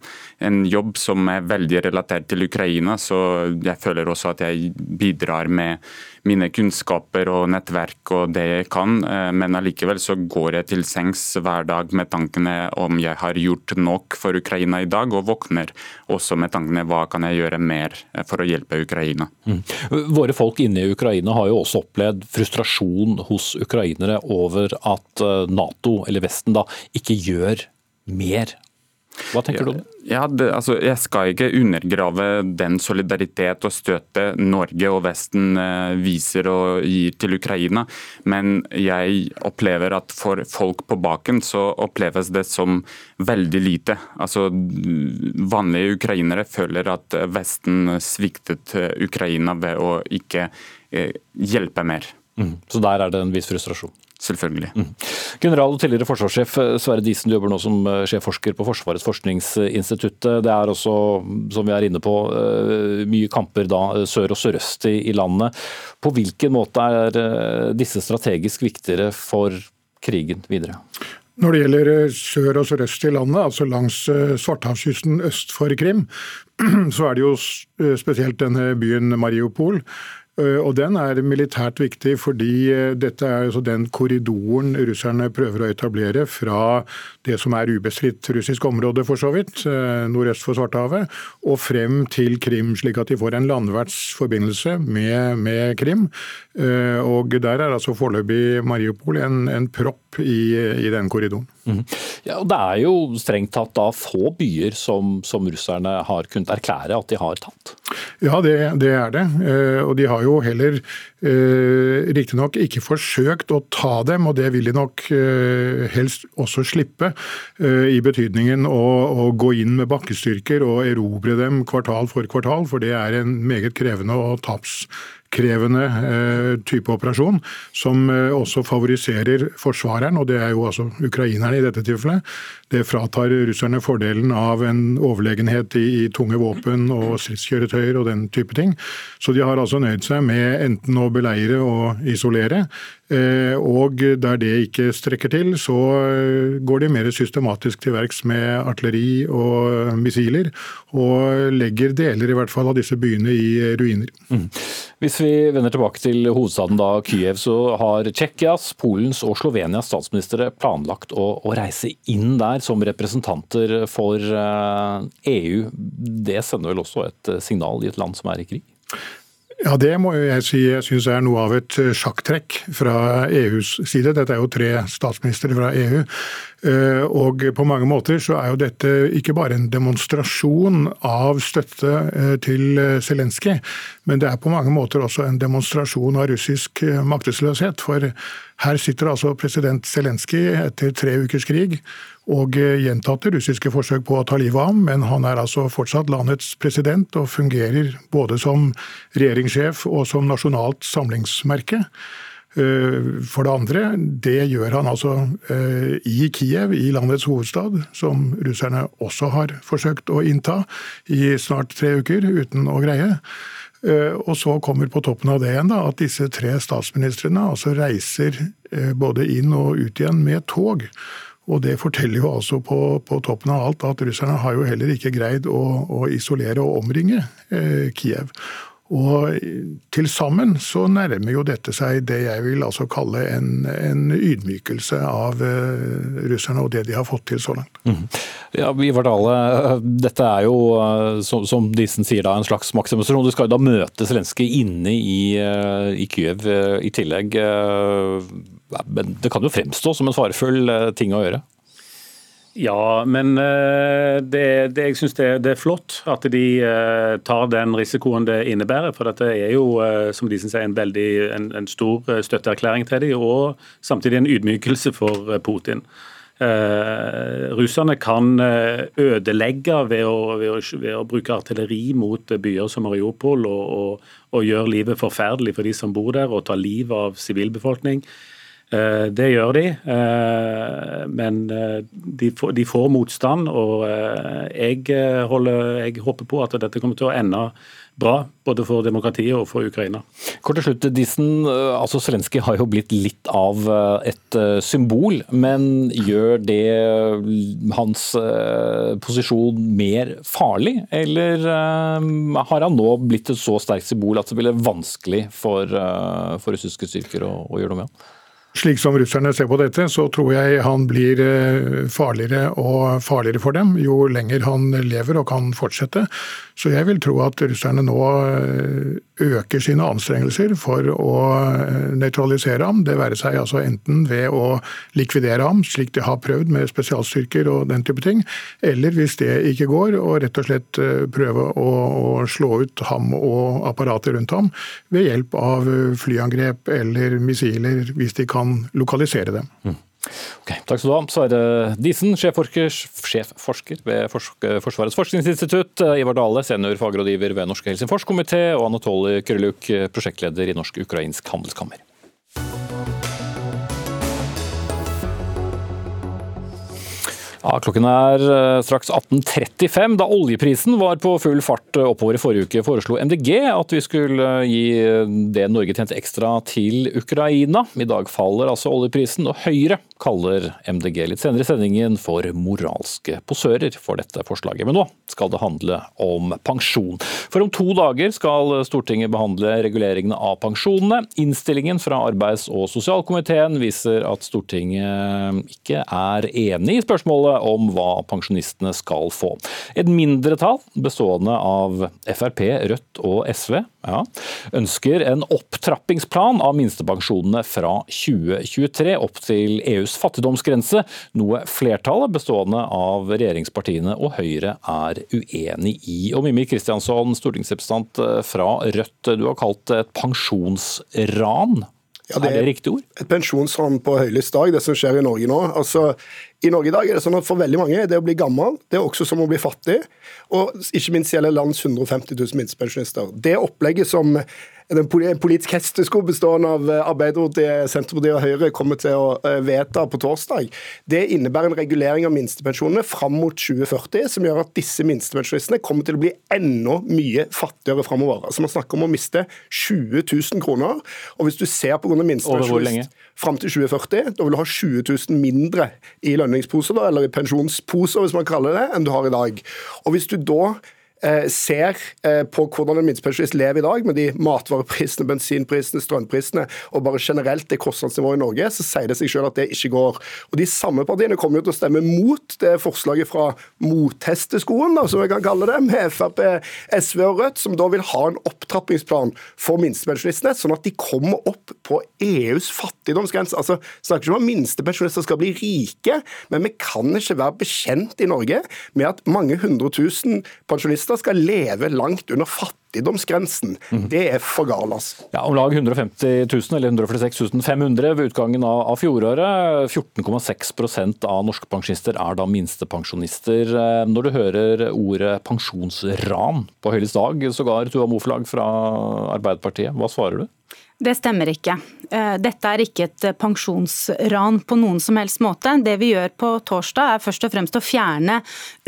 en jobb som er veldig relatert til Ukraina, så jeg føler også at jeg bidrar med mine kunnskaper og nettverk og det jeg kan, men allikevel så går jeg til sengs hver dag med tankene om jeg har gjort nok for Ukraina i dag, og våkner også med tankene hva kan jeg gjøre mer for å hjelpe Ukraina. Mm. Våre folk inne i Ukraina har jo også opplevd frustrasjon hos ukrainere over at Nato, eller Vesten, da, ikke gjør mer hva tenker du om? Ja, det, altså, jeg skal ikke undergrave den solidaritet og støtet Norge og Vesten eh, viser og gir til Ukraina, men jeg opplever at for folk på baken så oppleves det som veldig lite. Altså, vanlige ukrainere føler at Vesten sviktet Ukraina ved å ikke eh, hjelpe mer. Mm. Så der er det en viss frustrasjon? Selvfølgelig. Mm. General og tidligere forsvarssjef eh, Sverre Disen, du jobber nå som eh, sjefforsker på Forsvarets forskningsinstitutt. Det er også, som vi er inne på, eh, mye kamper da sør og sørøst i landet. På hvilken måte er disse strategisk viktigere for krigen videre? Når det gjelder sør og sørøst i landet, altså langs Svartehavskysten øst for Krim, så er det jo spesielt denne byen Mariupol Eh, og Den er militært viktig fordi eh, dette er altså den korridoren russerne prøver å etablere fra det som er ubestridt russisk område, for så vidt, eh, nordøst for Svartehavet, og frem til Krim, slik at de får en landverdsforbindelse med, med Krim. Og Der er altså foreløpig Mariupol en, en propp i, i den korridoren. Mm. Ja, og Det er jo strengt tatt da få byer som, som russerne har kunnet erklære at de har tatt? Ja, det, det er det. Og de har jo heller eh, riktignok ikke forsøkt å ta dem, og det vil de nok eh, helst også slippe. Eh, I betydningen å, å, gå inn med bakkestyrker og erobre dem kvartal for kvartal, for det er en meget krevende og taps krevende eh, type operasjon, som eh, også favoriserer forsvareren, og det er jo altså ukrainerne i dette tilfellet. Det fratar russerne fordelen av en overlegenhet i, i tunge våpen og stridskjøretøyer og den type ting. Så de har altså nøyd seg med enten å beleire og isolere, eh, og der det ikke strekker til, så går de mer systematisk til verks med artilleri og missiler, og legger deler i hvert fall av disse byene i ruiner. Mm. Hvis vi vender tilbake til hovedstaden da, Kyiv, så har Tsjekkias, Polens og Slovenias statsministre planlagt å, å reise inn der som representanter for EU, eh, e det sender vel også et eh, signal i et land som er i krig? Ja, det må jeg si jeg syns er noe av et eh, sjakktrekk fra EUs side. Dette er jo tre statsministre fra EU. Og på mange måter så er jo dette ikke bare en demonstrasjon av støtte til Zelenskyj, men det er på mange måter også en demonstrasjon av russisk maktesløshet. For her sitter altså president Zelenskyj etter tre ukers krig og eh, gjentatte russiske forsøk på å ta livet av ham, men han er altså fortsatt landets president og fungerer både som regjeringssjef og som nasjonalt samlingsmerke. Eh, for det andre, det gjør han altså eh, i Kiev, i landets hovedstad, som russerne også har forsøkt å innta i snart tre uker, uten å greie. Og så kommer på toppen av det igjen da, at disse tre statsministrene altså reiser både inn og ut igjen med tog. Og det forteller jo altså på, på, toppen av alt at russerne har jo heller ikke greid å, å isolere og omringe eh, Kiev. Og til sammen så nærmer jo dette seg det jeg vil altså kalle en, en ydmykelse av uh, russerne og det de har fått til så langt. Mm. Ja, Ivar Dale, dette er jo, uh, som, som Disen sier, da, en slags maktdemonstrasjon. Du skal jo da møte Zelenskyj inne i, i Kyiv i tillegg. Men det kan jo fremstå som en farefull eh, ting å gjøre? Ja, men eh, det, det, jeg syns det, det, er flott at de eh, tar den risikoen det innebærer. For dette er jo, som de sier, en, veldig, en, en stor støtteerklæring til dem, og samtidig en ydmykelse for Putin. Eh, russerne kan ødelegge ved å, ved, å, ved å, bruke artilleri mot byer som Mariupol og, og, og gjøre livet forferdelig for de som bor der, og ta livet av sivilbefolkning. Det gjør de, men de får, de får motstand. Og jeg, holder, jeg håper på at dette kommer til å ende bra, både for demokratiet og for Ukraina. Kort til slutt, Dissen, altså Zelenskyj har jo blitt litt av et symbol, men gjør det hans posisjon mer farlig? Eller har han nå blitt et så sterkt symbol at det blir vanskelig for, for russiske styrker å, å gjøre noe med ham? Slik som russerne ser på dette, så tror jeg han blir farligere og farligere for dem jo lenger han lever og kan fortsette. Så jeg vil tro at russerne nå øker sine anstrengelser for å nøytralisere ham. Det være seg altså enten ved å likvidere ham, slik de har prøvd med spesialstyrker og den type ting, eller hvis det ikke går, å rett og slett prøve å, å slå ut ham og apparatet rundt ham ved hjelp av flyangrep eller missiler, hvis de kan lokalisere dem. Mm. Okay, Takk skal du ha. Sverre Disen, sjefforsker ved Forsvarets forskningsinstitutt. Ivar Dale, senior fagrådgiver ved Norske Helsingforskomité. Og Anatoly Kryluk, prosjektleder i Norsk-ukrainsk handelskammer. Ja, klokken er straks 18.35. Da oljeprisen var på full fart oppover i forrige uke, foreslo MDG at vi skulle gi det Norge tjente ekstra til Ukraina. I dag faller altså oljeprisen, og Høyre kaller MDG litt senere i sendingen for moralske posører for dette forslaget. Men nå skal det handle om pensjon. For om to dager skal Stortinget behandle reguleringene av pensjonene. Innstillingen fra arbeids- og sosialkomiteen viser at Stortinget ikke er enig i spørsmålet om hva pensjonistene skal få. Et mindretall bestående av Frp, Rødt og SV ja, ønsker en opptrappingsplan av minstepensjonene fra 2023 opp til EUs fattigdomsgrense, noe flertallet bestående av regjeringspartiene og Høyre er uenig i. Og Mimmi Kristiansson, stortingsrepresentant fra Rødt, du har kalt det et pensjonsran. Ja, det er, er det riktig ord? Et pensjonsran på høylys dag, det som skjer i Norge nå. Altså, I Norge i dag er det sånn at for veldig mange det å bli gammel det er også som å bli fattig. Og ikke minst gjelder landets 150 000 minstepensjonister. Det opplegget som en politisk hestesko bestående av Arbeiderpartiet, Senterpartiet og Høyre kommer til å vedta på torsdag, det innebærer en regulering av minstepensjonene fram mot 2040, som gjør at disse minstepensjonistene kommer til å bli enda mye fattigere framover. Altså, man snakker om å miste 20 000 kroner. Og hvis du ser på grunn av minstepensjonist fram til 2040, da vil du ha 20 000 mindre i lønningsposer, eller i pensjonsposer, hvis man kaller det, enn du har i dag. Og hvis du da ser på hvordan en minstepensjonist lever i dag, med de matvareprisene, bensinprisene, strømprisene og bare generelt det kostnadsnivået i Norge, så sier det seg selv at det ikke går. Og De samme partiene kommer jo til å stemme mot det forslaget fra mothesteskoen, som jeg kan kalle det, med Frp, SV og Rødt, som da vil ha en opptrappingsplan for minstepensjonistene, sånn at de kommer opp på EUs fattigdomsgrense. Altså, snakker ikke om at minstepensjonister skal bli rike, men vi kan ikke være bekjent i Norge med at mange hundre tusen pensjonister skal leve langt under fattigdomsgrensen. Det er for galt. Altså. Ja, om lag 150 000, eller 146 500 ved utgangen av, av fjoråret. 14,6% av norske pensjonister er da minstepensjonister. Når du hører ordet pensjonsran på Høyres dag, sågar Tuva Moflag fra Arbeiderpartiet, hva svarer du? Det stemmer ikke. Dette er ikke et pensjonsran på noen som helst måte. Det vi gjør på torsdag er først og fremst å fjerne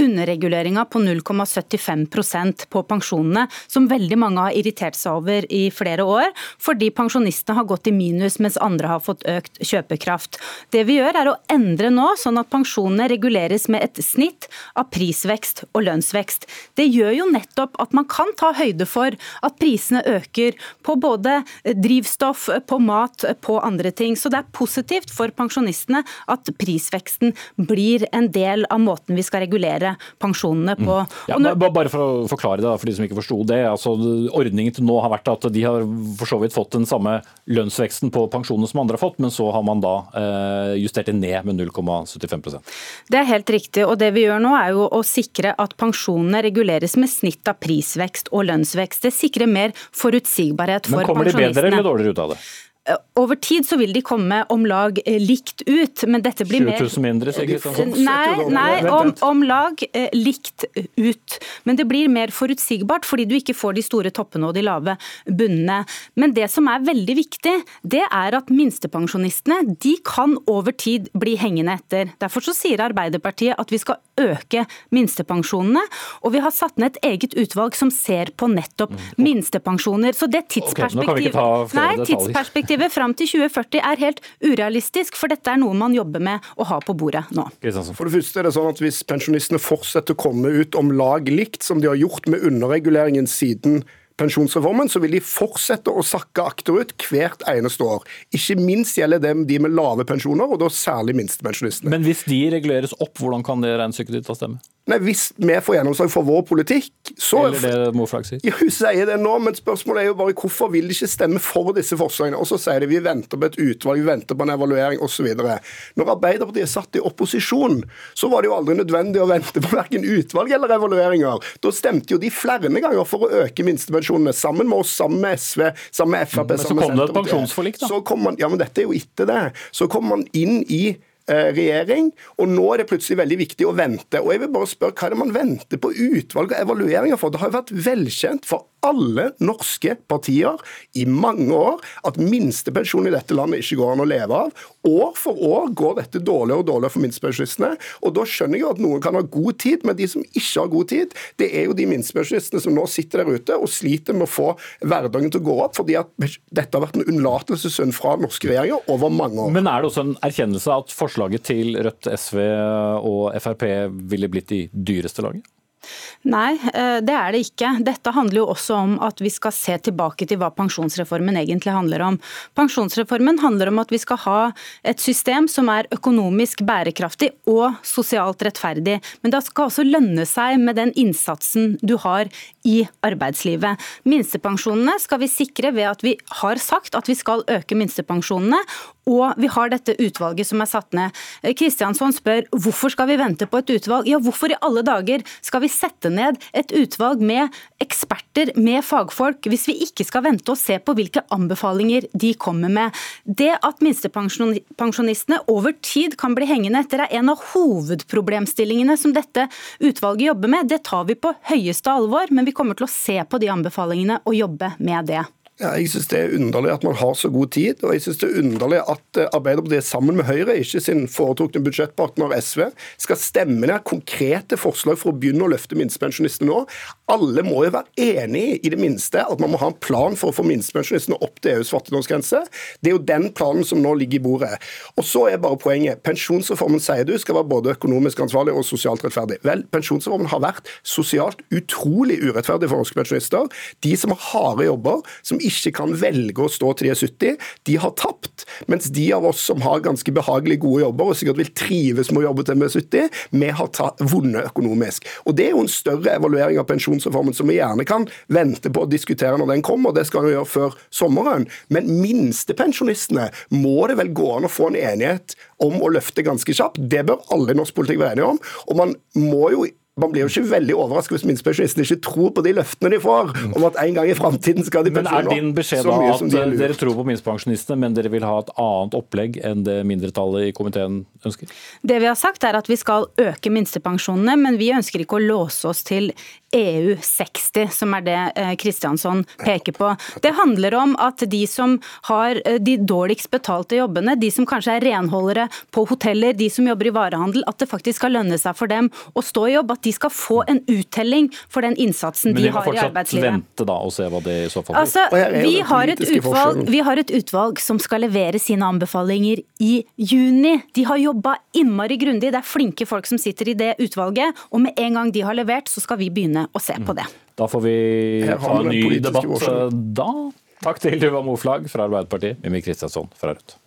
underreguleringa på 0,75% på pensjonene, som veldig mange har irritert seg over i flere år, fordi pensjonistene har gått i minus mens andre har fått økt kjøpekraft. Det vi gjør er å endre nå, sånn at pensjonene reguleres med et snitt av prisvekst og lønnsvekst. Det gjør jo nettopp at man kan ta høyde for at prisene øker på både drivstoff, på mat, på andre ting. Så det er positivt for pensjonistene at prisveksten blir en del av måten vi skal regulere pensjonene på. Mm. Ja. Bare for å forklare det for de som ikke forsto det. altså Ordningen til nå har vært at de har for så vidt fått den samme lønnsveksten på pensjonene som andre har fått, men så har man da eh, justert det ned med 0,75% Det er helt riktig. og Det vi gjør nå er jo å sikre at pensjonene reguleres med snitt av prisvekst og lønnsvekst. Det sikrer mer forutsigbarhet for pensjonistene. Men Kommer de bedre eller dårligere ut av det? Over tid så vil de komme om lag likt ut, men dette blir 20 000 mindre, sier Sånn. Nei, nei om, om, lag likt ut. Men det blir mer forutsigbart, fordi du ikke får de store toppene og de lave bunnene. Men det som er veldig viktig, det er at minstepensjonistene de kan over tid bli hengende etter. Derfor så sier Arbeiderpartiet at vi skal øke minstepensjonene, og vi har satt ned et eget utvalg som ser på nettopp mm. minstepensjoner. Så det tidsperspektivet okay, Nei, tidsperspektivet fram til 2040 er helt urealistisk, for dette er noe man jobber med å ha på bordet nå. For det første er det sånn at Hvis pensjonistene fortsetter å komme ut om lag likt, som de har gjort med underreguleringen siden pensjonsreformen, så vil de fortsette å sakke akterut hvert eneste år. Ikke minst gjelder det de med lave pensjoner, og da særlig minstepensjonistene. Men hvis de reguleres opp, hvordan kan det regnestykket ditt da stemme? Nei, Hvis vi får gjennomslag for vår politikk, så Eller det Moflag sier. Ja, hun sier det nå, men spørsmålet er jo bare hvorfor vil de ikke stemme for disse forslagene? Og så sier de vi venter på et utvalg, vi venter på en evaluering osv. Når Arbeiderpartiet satt i opposisjon, så var det jo aldri nødvendig å vente på verken utvalg eller evalueringer. Da stemte jo de flere ganger for å øke minstepensjonene, sammen med oss, sammen med SV, sammen med Frp. Men så kom det et pensjonsforlik, da. Så kom man, ja, men dette er jo etter det. Så kom man inn i regjering, og nå er det plutselig veldig viktig å vente. Og jeg vil bare spørre, Hva er det man venter på utvalg og evalueringer for? Det har jo vært velkjent for alle norske partier i mange år at minstepensjon i dette landet ikke går an å leve av. År for år går dette dårligere og dårligere for minstepensjonistene. Og da skjønner jeg jo at noen kan ha god tid, men de som ikke har god tid, det er jo de minstepensjonistene som nå sitter der ute og sliter med å få hverdagen til å gå opp, fordi at dette har vært en unnlatelsessynd fra norske regjeringer over mange år. Men er det også en erkjennelse at forslaget til Rødt, SV og Frp ville blitt i dyreste laget? Nei, eh, det er det ikke. Dette handler jo også om at vi skal se tilbake til hva pensjonsreformen egentlig handler om. Pensjonsreformen handler om at vi skal ha et system som er økonomisk bærekraftig og sosialt rettferdig. Men det skal også lønne seg med den innsatsen du har i arbeidslivet. Minstepensjonene skal vi sikre ved at vi har sagt at vi skal øke minstepensjonene, og vi har dette utvalget som er satt ned. Kristiansson spør hvorfor skal vi vente på et utvalg. Ja, hvorfor i alle dager skal vi sette ned et utvalg med eksperter, med fagfolk, hvis vi ikke skal vente og se på hvilke anbefalinger de kommer med. Det at minstepensjonistene over tid kan bli hengende etter, er en av hovedproblemstillingene som dette utvalget jobber med. Det tar vi på høyeste alvor, men vi kommer til å se på de anbefalingene og jobbe med det. Ja, jeg synes Det er underlig at man har så god tid, og jeg synes det er underlig at eh, Arbeiderpartiet sammen med Høyre, ikke sin foretrukne budsjettpartner SV, skal stemme ned konkrete forslag for å begynne å løfte minstepensjonistene nå. Alle må jo være enig i, i det minste at man må ha en plan for å få minstepensjonistene opp til EUs fattigdomsgrense. Det er jo den planen som nå ligger i bordet. Og så er bare poenget. Pensjonsreformen sier du skal være både økonomisk ansvarlig og sosialt rettferdig. Vel, pensjonsreformen har vært sosialt utrolig urettferdig for norske pensjonister. De som har harde jobber, som ikke ikke kan velge å stå til de 70, de har tapt. Mens de av oss som har ganske behagelig gode jobber og sikkert vil trives med å jobbe til vi er 70, vi har vunnet økonomisk. Og Det er jo en større evaluering av pensjonsreformen som vi gjerne kan vente på å diskutere når den kommer, det skal vi gjøre før sommeren. Men minstepensjonistene må det vel gå an å få en enighet om å løfte ganske kjapt. Det bør alle i norsk politikk være enige om. Og man må jo man blir jo ikke veldig overrasket hvis minstepensjonistene ikke tror på de løftene de får om at en gang i framtiden skal de pensjonere Men er din beskjed da at de dere tror på minstepensjonistene, men dere vil ha et annet opplegg enn det mindretallet i komiteen ønsker? Det vi har sagt er at vi skal øke minstepensjonene, men vi ønsker ikke å låse oss til EU 60, som er det Kristiansson eh, peker på. Det handler om at de som har eh, de dårligst betalte jobbene, de som kanskje er renholdere på hoteller, de som jobber i varehandel, at det faktisk skal lønne seg for dem å stå i jobb. At de skal få en uttelling for den innsatsen de har i arbeidslivet. Men vi må fortsatt vente da og se hva det i så fall blir. Altså, vi, har utvalg, vi har et utvalg som skal levere sine anbefalinger i juni. De har jobba innmari grundig, det er flinke folk som sitter i det utvalget. Og med en gang de har levert, så skal vi begynne å se på det. Da får vi ta en ny debatt da. Takk til Tuva Moflag fra Arbeiderpartiet, Mimmi Kristiansson fra Rødt.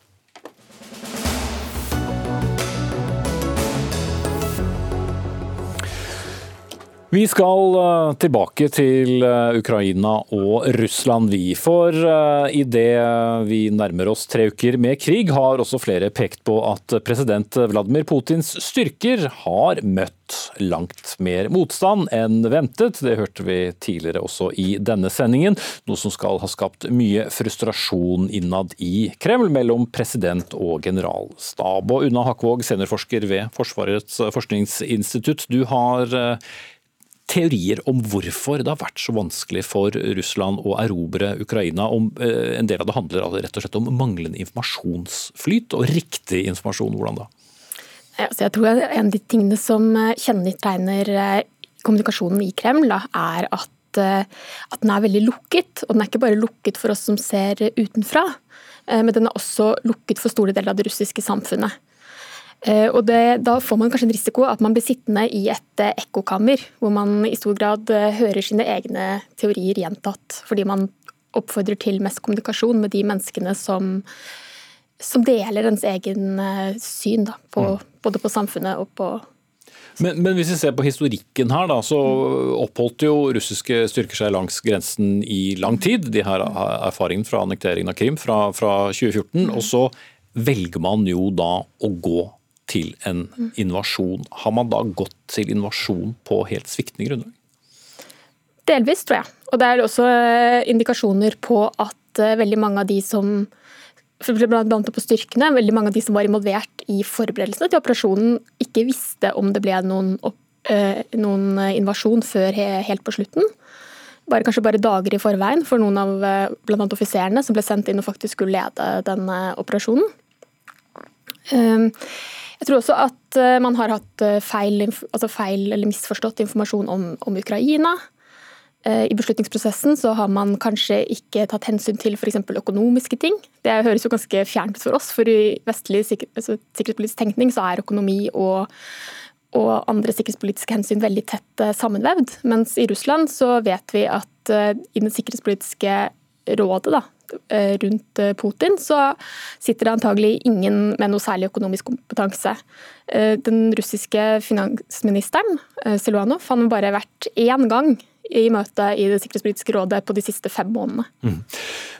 Vi skal eh, tilbake til eh, Ukraina og Russland, vi. For i idet vi nærmer oss tre uker med krig, har også flere pekt på at president Vladimir Putins styrker har møtt langt mer motstand enn ventet. Det hørte vi tidligere også i denne sendingen, noe som skal ha skapt mye frustrasjon innad i Kreml mellom president og generalstab. Og Unna Hakvåg, seniorforsker ved Forsvarets forskningsinstitutt, du har eh, teorier om hvorfor det har vært så vanskelig for Russland å erobre Ukraina. Om, eh, en del av det handler rett og slett om manglende informasjonsflyt og riktig informasjon. Hvordan da? Jeg tror En av de tingene som eh, kjennetegner eh, kommunikasjonen i Kreml, er at, at, den er veldig lukket. Og den er ikke bare lukket for oss som ser utenfra, men den er også lukket for store deler av det russiske samfunnet. Eh, og det, Da får man kanskje en risiko at man blir sittende i et eh, ekkokammer, hvor man i stor grad eh, hører sine egne teorier gjentatt, fordi man oppfordrer til mest kommunikasjon med de menneskene som, som deler ens egen syn da, på, mm. både på samfunnet og på men, men, hvis vi ser på historikken her, da, så oppholdt jo russiske styrker seg langs grensen i lang tid. De har erfaringen fra annekteringen av Krim fra, fra 2014. Og så velger man jo da å gå til en invasjon. Har man da gått til invasjon på helt sviktende grunnlag? Delvis, tror jeg. Og det er også eh, indikasjoner på at eh, veldig mange av de som blant annet på styrkene, veldig mange av de som var involvert i forberedelsene til operasjonen, ikke visste om det ble noen, eh, noen invasjon før helt på slutten. Bare, kanskje bare dager i forveien for noen av bl.a. offiserene som ble sendt inn og faktisk skulle lede denne operasjonen. Jeg tror også at eh, man har hatt eh, feil, altså feil eller misforstått informasjon om, om, Ukraina. Eh, I beslutningsprosessen så har man kanskje ikke tatt hensyn til f.eks. økonomiske ting. Det høres jo ganske fjernt ut for oss, for i vestlig altså, sikkerhetspolitisk tenkning så er økonomi og, og andre sikkerhetspolitiske hensyn veldig tett sammenvevd. Mens i Russland så vet vi at i den sikkerhetspolitiske rådet, da, Eh, rundt eh, Putin, så sitter det antagelig ingen med noe særlig økonomisk kompetanse. Eh, den russiske finansministeren, Siluanov, han har bare vært én gang i møte i Det sikkerhetspolitiske rådet på de siste fem månedene. Mm.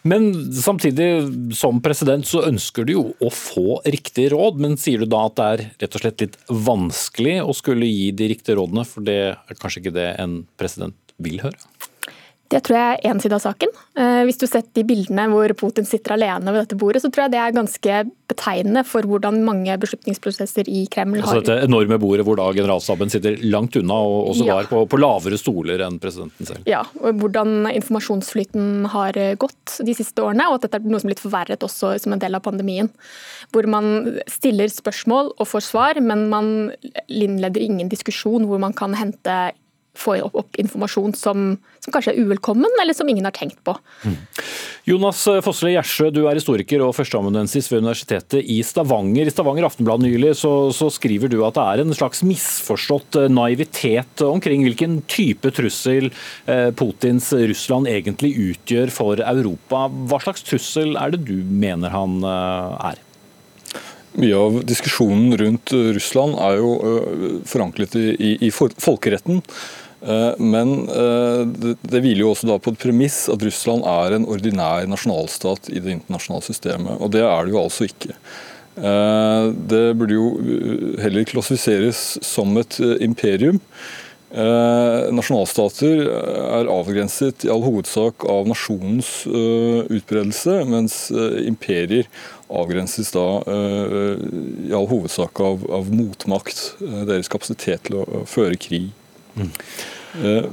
Men samtidig, som president, så ønsker du jo å få riktig råd. Men sier du da at det er rett og slett litt vanskelig å skulle gi de riktige rådene, for det er kanskje ikke det en president vil høre? Det tror jeg er én side av saken. Eh, hvis du har sett de bildene hvor Putin sitter alene ved dette bordet, så tror jeg det er ganske betegnende for hvordan mange beslutningsprosesser i Kreml har Altså Dette enorme bordet hvor da generalstaben sitter langt unna og også ja. var på, på, lavere stoler enn presidenten selv. Ja, og hvordan informasjonsflyten har gått de siste årene, og at dette er noe som er blitt forverret også som en del av pandemien. Hvor man stiller spørsmål og får svar, men man innleder ingen diskusjon hvor man kan hente få opp, opp informasjon som, som, kanskje er uvelkommen, eller som ingen har tenkt på. Mm. Jonas Fossle Gjersø, du er historiker og førsteamanuensis ved Universitetet i Stavanger. I Stavanger Aftenblad nylig så, så, skriver du at det er en slags misforstått eh, naivitet omkring hvilken type trussel eh, Putins Russland egentlig utgjør for Europa. Hva slags trussel er det du mener han eh, er? Mye av diskusjonen rundt Russland er jo forankret i, i, i folkeretten. Eh, men eh, det hviler jo også da på et premiss at Russland er en ordinær nasjonalstat i det internasjonale systemet, og det er det jo altså ikke. Eh, det burde jo heller klassifiseres som et imperium. Nasjonalstater er avgrenset i all hovedsak av nasjonens utbredelse, mens imperier avgrenses da i all hovedsak av, av motmakt, deres kapasitet til å føre krig. Mm. Eh,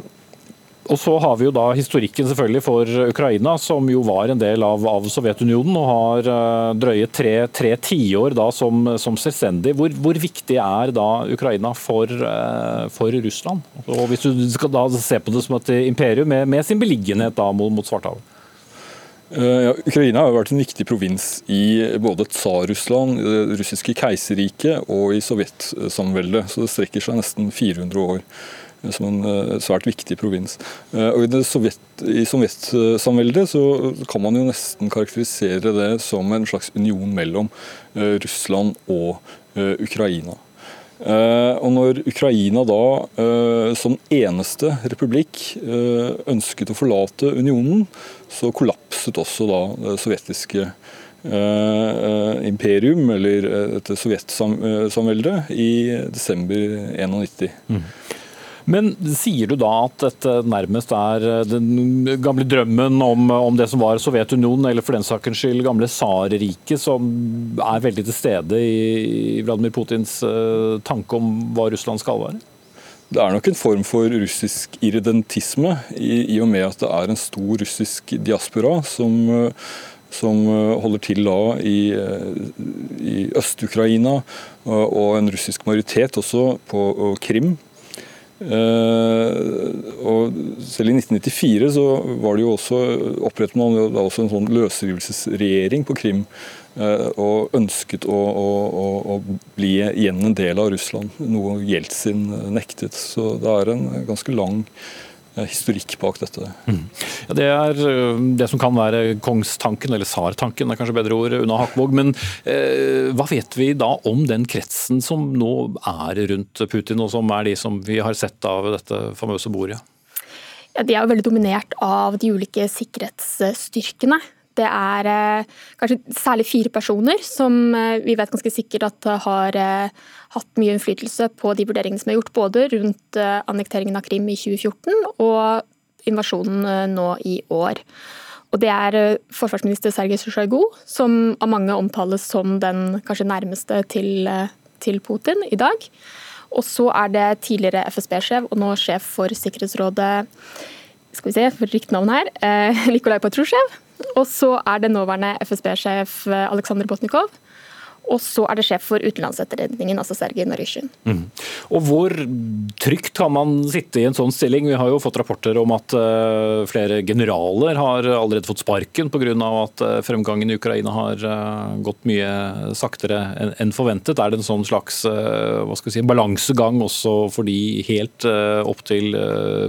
og så har vi jo da historikken selvfølgelig for Ukraina, som jo var en del av, av Sovjetunionen og har uh, drøye tre, tre tiår som, som selvstendig. Hvor, hvor, viktig er da Ukraina for, uh, for, Russland? Og Hvis du skal da se på det som et imperium med, med sin beliggenhet da mot, mot Svartehavet? Ja, Ukraina har vært en viktig provins i både Tsar-Russland, det russiske keiserriket og i Sovjetsamveldet. Så det strekker seg nesten 400 år som en eh, svært viktig provins. Eh, og I, Sovjet, i Sovjetsamveldet så kan man jo nesten karakterisere det som en slags union mellom eh, Russland og Ukraina. Og når Ukraina da som eneste republikk ønsket å forlate unionen, så kollapset også da det sovjetiske imperium, eller dette sovjetsamveldet, i desember 1991. Mm. Men sier du da at dette nærmest er eh, den gamle drømmen om, om det som var Sovjetunionen, eller for den saks skyld gamle tsarriket, som er veldig til stede i Vladimir Putins uh, tanke om hva Russland skal være? Det er nok en form for russisk irredentisme, i, i og med at det er en stor russisk diaspora som uh, som holder til da i, i Øst-Ukraina, og en russisk majoritet også på Krim. Uh, og selv i 1994 så var det jo også opprettet man da også en sånn løsrivelsesregjering på Krim. Uh, og ønsket å, å, å, bli igjen en del av Russland, noe Jeltsin nektet. Så det er en ganske lang Eh, historikk bak dette. Mm. Ja, det er eh, det som kan være kongstanken, eller tsartanken er kanskje bedre ord, unna Hakvåg. Men eh, hva vet vi da om den kretsen som nå er rundt Putin, og som er de som vi har sett av dette famøse bordet? Ja, de er jo veldig dominert av de ulike sikkerhetsstyrkene. Det er eh, kanskje særlig fire personer som eh, vi vet ganske sikkert at har eh, hatt mye innflytelse på de vurderingene som er gjort, både rundt annekteringen av Krim i 2014 og invasjonen nå i år. Og Det er forsvarsminister Sergej Sjojgu, som av mange omtales som den kanskje nærmeste til, til Putin i dag. Og så er det tidligere FSB-sjef og nå sjef for Sikkerhetsrådet skal vi se, for riktig navn her, Nikolai Patrusjev, og så er det nåværende FSB-sjef eh, Aleksandr Botnikov. Og så er det sjef for utenlandsetterretningen, altså Sergej Narysjin. Mm. Og Hvor trygt kan man sitte i en sånn stilling? Vi har jo fått rapporter om at uh, flere generaler har allerede fått sparken pga. at uh, fremgangen i Ukraina har uh, gått mye saktere enn en forventet. Er det en sånn slags si, balansegang også for de helt opp til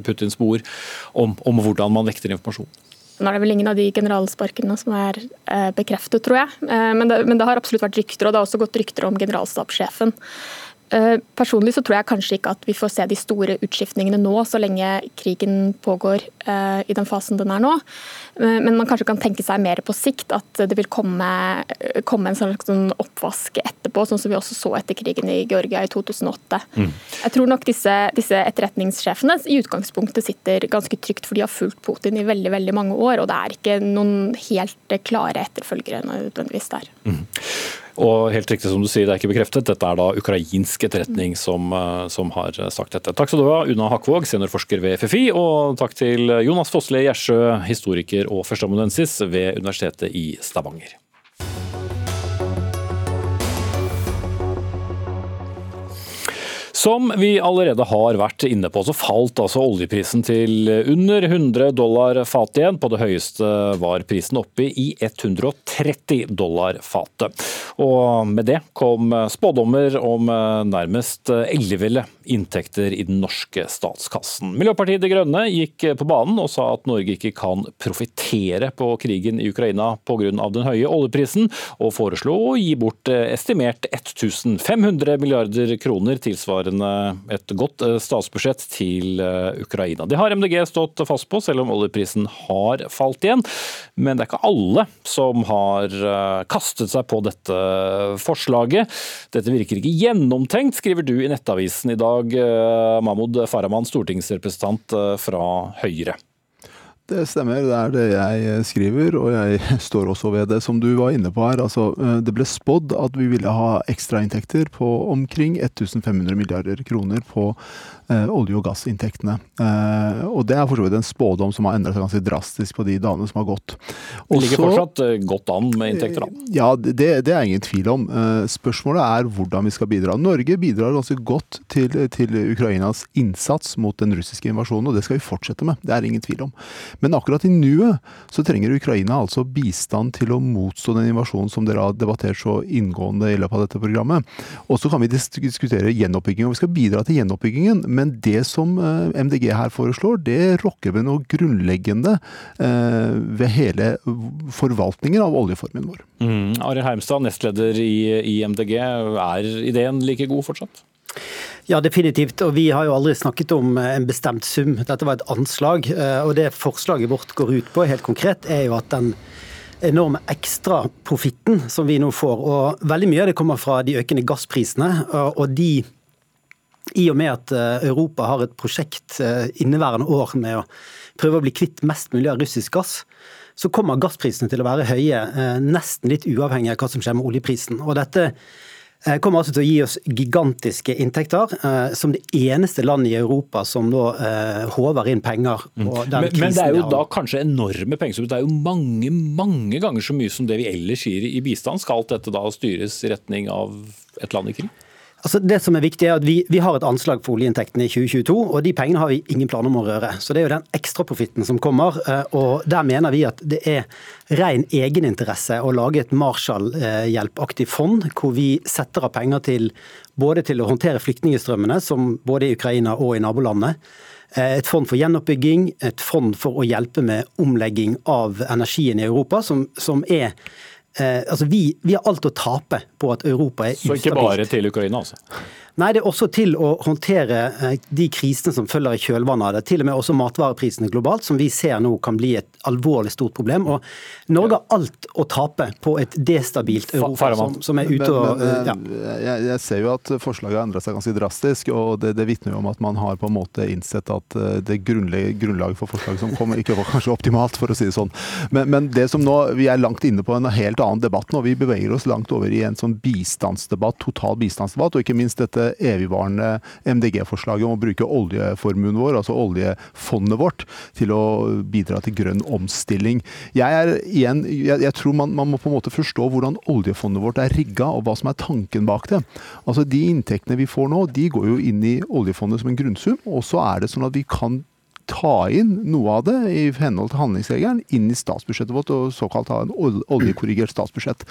Putins bord om, om hvordan man vekter informasjon? Nå er det vel ingen av de generalsparkene som er eh, bekreftet, tror jeg. Eh, men det, men det, har absolutt vært rykter, og det har også gått rykter om generalstabssjefen. Eh, personlig så tror jeg kanskje ikke at vi får se de store utskiftningene nå, så lenge krigen pågår eh, i den fasen den er nå. Eh, men man kanskje kan tenke seg mer på sikt at det vil komme, komme en slags sånn oppvask etterpå, sånn som vi også så etter krigen i Georgia i 2008. Mm. Jeg tror nok disse, disse, etterretningssjefene i utgangspunktet sitter ganske trygt, for de har fulgt Putin i veldig veldig mange år, og det er ikke noen helt klare etterfølgere nødvendigvis der. Mm. Og helt riktig som du sier, det er ikke bekreftet. Dette er da ukrainsk etterretning som, eh, som har sagt dette. Takk skal du ha, Una Hakvåg, seniorforsker ved FFI, og takk til Jonas Fossle Gjersjø, historiker og førsteamanuensis ved Universitetet i Stavanger. Som vi allerede har vært inne på, så falt altså oljeprisen til under 100 dollar fatet igjen. På det høyeste var prisen oppe i 130 dollar fatet. Og med det kom spådommer om nærmest elleville inntekter i den norske statskassen. Miljøpartiet De Grønne gikk på banen og sa at Norge ikke kan profitere på krigen i Ukraina pga. den høye oljeprisen, og foreslo å gi bort estimert 1500 milliarder kroner, tilsvarende et godt statsbudsjett til Ukraina. Det har MDG stått fast på, selv om oljeprisen har falt igjen. Men det er ikke alle som har kastet seg på dette forslaget. Dette virker ikke gjennomtenkt, skriver du i Nettavisen i dag eh, Mahmoud Farahman, stortingsrepresentant eh, fra Høyre. Det stemmer, det er det jeg skriver, og jeg står også ved det som du var inne på her. Altså, eh, det ble spådd at vi ville ha ekstrainntekter på omkring 1500 milliarder kroner på Eh, olje- og gassinntektene. Eh, og det er for så vidt en spådom som har endret seg ganske drastisk på de dagene som har gått. Det ligger fortsatt eh, godt an med inntekter, da? Ja, det, det er ingen tvil om. Spørsmålet er hvordan vi skal bidra. Norge bidrar ganske godt til, til, Ukrainas innsats mot den russiske invasjonen, og det skal vi fortsette med. Det er ingen tvil om. Men akkurat i nuet så trenger Ukraina altså bistand til å motstå den invasjonen som dere har debattert så inngående i løpet av dette programmet. Og så kan vi diskutere gjenoppbygging, og vi skal bidra til gjenoppbyggingen. Men det som eh, MDG her foreslår, det rokker ved noe grunnleggende eh, ved hele forvaltningen av oljeformen vår. Mm. Arild Heimstad, nestleder i, i MDG. Er ideen like god fortsatt? Ja, definitivt. Og vi har jo aldri snakket om eh, en bestemt sum. Dette var et anslag. Og det forslaget vårt går ut på, helt konkret, er jo at den enorme ekstraprofitten som vi nå får. Og veldig mye av det kommer fra de økende gassprisene. og de i og med at eh, Europa har et prosjekt eh, inneværende år med å prøve å bli kvitt mest mulig av russisk gass, så kommer gassprisene til å være høye, eh, nesten litt uavhengig av hva som skjer med oljeprisen. Og dette kommer altså til å gi oss gigantiske inntekter, som det eneste landet i Europa som nå håver inn penger på mm. den men, men det er jo da kanskje enorme penger, det er jo mange mange ganger så mye som det vi ellers gir i bistand. Skal alt dette da styres i retning av et land i krig? Altså det som er viktig er at vi, vi, har et anslag for oljeinntektene i 2022, og de pengene har vi ingen planer om å røre. Så Det er jo den ekstraprofitten som kommer. Eh, og Der mener vi at det er ren egeninteresse å lage et Marshall-hjelpaktig fond, hvor vi setter av penger til både til å håndtere flyktningstrømmene, som både i Ukraina og i nabolandene. Eh, et fond for gjenoppbygging, et fond for å hjelpe med omlegging av energien i Europa, som, som er altså vi, vi, har alt å tape på at Europa er ustabilt. Så ikke bare til Ukraina, altså? Nei, det er også til å håndtere eh, de krisene som følger i kjølvannet av det. Til og med også matvareprisene globalt, som vi ser nå kan bli et alvorlig stort problem. Og Norge har alt å tape på et destabilt Europa som, som er ute og men, men, ja. jeg, jeg, ser jo at forslaget har endret seg ganske drastisk, og det, det vitner jo om at man har på en måte innsett at eh, det grunnlaget for forslaget som kommer, ikke var kanskje optimalt, for å si det sånn. Men, men, det som nå, vi er langt inne på en helt annen debatt nå. Vi beveger oss langt over i en sånn bistandsdebatt, total bistandsdebatt, og ikke minst dette evigvarende MDG-forslaget om å bruke oljeformuen vår, altså oljefondet vårt, til å bidra til grønn omstilling. Jeg, er, igjen, jeg, jeg tror man, man, må på en måte forstå hvordan oljefondet vårt er rigga, og hva som er tanken bak det. Altså De inntektene vi får nå, de går jo inn i oljefondet som en grunnsum, og så er det sånn at vi kan ta inn noe av det i henhold til handlingsregelen inn i statsbudsjettet vårt, og såkalt ha en oljekorrigert statsbudsjett.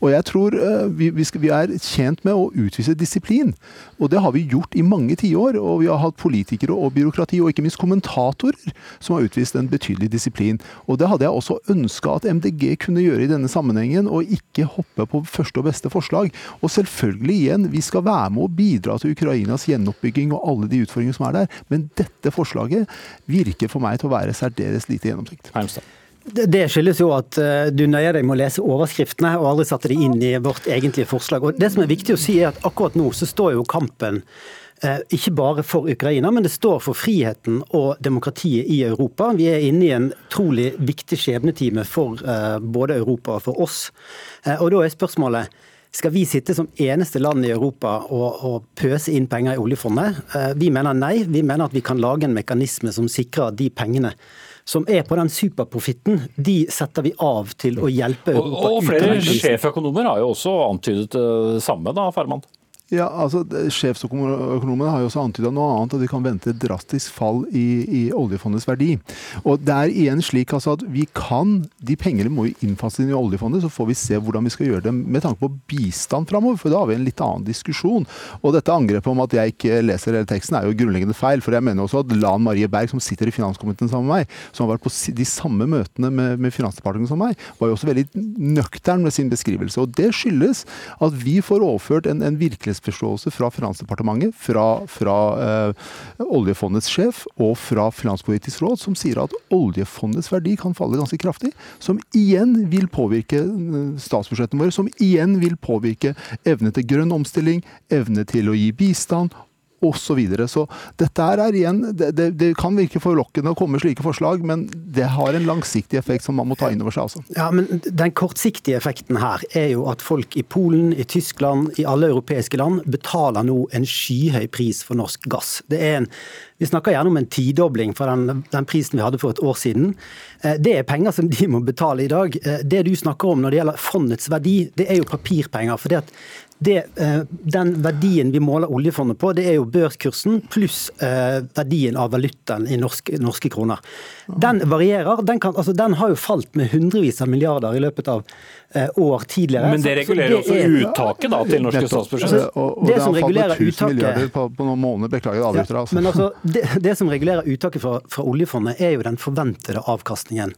Og jeg tror eh, vi, vi, skal, vi, er tjent med å utvise disiplin. Og det har vi gjort i mange tiår. Og vi har hatt politikere og byråkrati, og ikke minst kommentatorer, som har utvist en betydelig disiplin. Og det hadde jeg også ønska at MDG kunne gjøre i denne sammenhengen, og ikke hoppe på første og beste forslag. Og selvfølgelig, igjen, vi skal være med å bidra til Ukrainas gjenoppbygging og alle de utfordringene som er der, men dette forslaget virker for meg til å være særdeles lite gjennomtenkt. Det skyldes jo at eh, du nøyer deg med å lese overskriftene og aldri satte de inn i vårt egentlige forslag. Og Det som er viktig å si er at akkurat nå så står jo kampen eh, ikke bare for Ukraina, men det står for friheten og demokratiet i Europa. Vi er inne i en trolig viktig skjebnetime for eh, både Europa og for oss. Og da er spørsmålet skal vi sitte som eneste land i Europa og, og, pøse inn penger i oljefondet? Eh, vi mener nei. Vi mener at vi kan lage en mekanisme som sikrer de pengene som er på den superprofitten, de setter vi av til å hjelpe Europa. Og, og flere sjeføkonomer har jo også antydet det samme, da, Farman? Ja, altså Sjefsøkonomene har jo også antyda noe annet, og de kan vente et drastisk fall i, i, oljefondets verdi. Og Det er igjen slik altså at vi kan, De pengene må jo innfases inn i oljefondet, så får vi se hvordan vi skal gjøre det med tanke på bistand framover. For da har vi en litt annen diskusjon. Og dette angrepet om at jeg ikke leser hele teksten er jo grunnleggende feil. For jeg mener også at Lan Marie Berg, som sitter i finanskomiteen sammen med meg, som har vært på de samme møtene med, med Finansdepartementet som meg, var jo også veldig nøktern med sin beskrivelse. Og det skyldes at vi får overført en, en virkelig virkelighetsforståelse fra Finansdepartementet, fra, fra eh, oljefondets sjef og fra Finanspolitisk råd, som sier at oljefondets verdi kan falle ganske kraftig. Som igjen vil påvirke eh, statsbudsjettene våre, som igjen vil påvirke evne til grønn omstilling, evne til å gi bistand osv. Så, videre. så dette er igjen, det, det, det, kan virke forlokkende å komme med slike forslag, men det har en langsiktig effekt som man må ta inn over seg. Altså. Ja, men Den kortsiktige effekten her er jo at folk i Polen, i Tyskland, i alle europeiske land betaler nå en skyhøy pris for norsk gass. Det er en vi snakker gjerne om en tidobling fra den, den, prisen vi hadde for et år siden. Eh, det er penger som de må betale i dag. Eh, det du snakker om når det gjelder fondets verdi, det er jo papirpenger. for det at det, eh, den verdien vi måler oljefondet på, det er jo børskursen pluss eh, verdien av valutaen i norske, norske kroner. Den varierer. Den, kan, altså, den, har jo falt med hundrevis av milliarder i løpet av eh, år tidligere. Men det regulerer så, så det også er, uttaket da, til norske statsbudsjett? Altså, og, og det, det som regulerer uttaket på, på, noen måneder, beklager avbryter. Altså. men altså, det, det, som regulerer uttaket fra, fra, oljefondet, er jo den forventede avkastningen.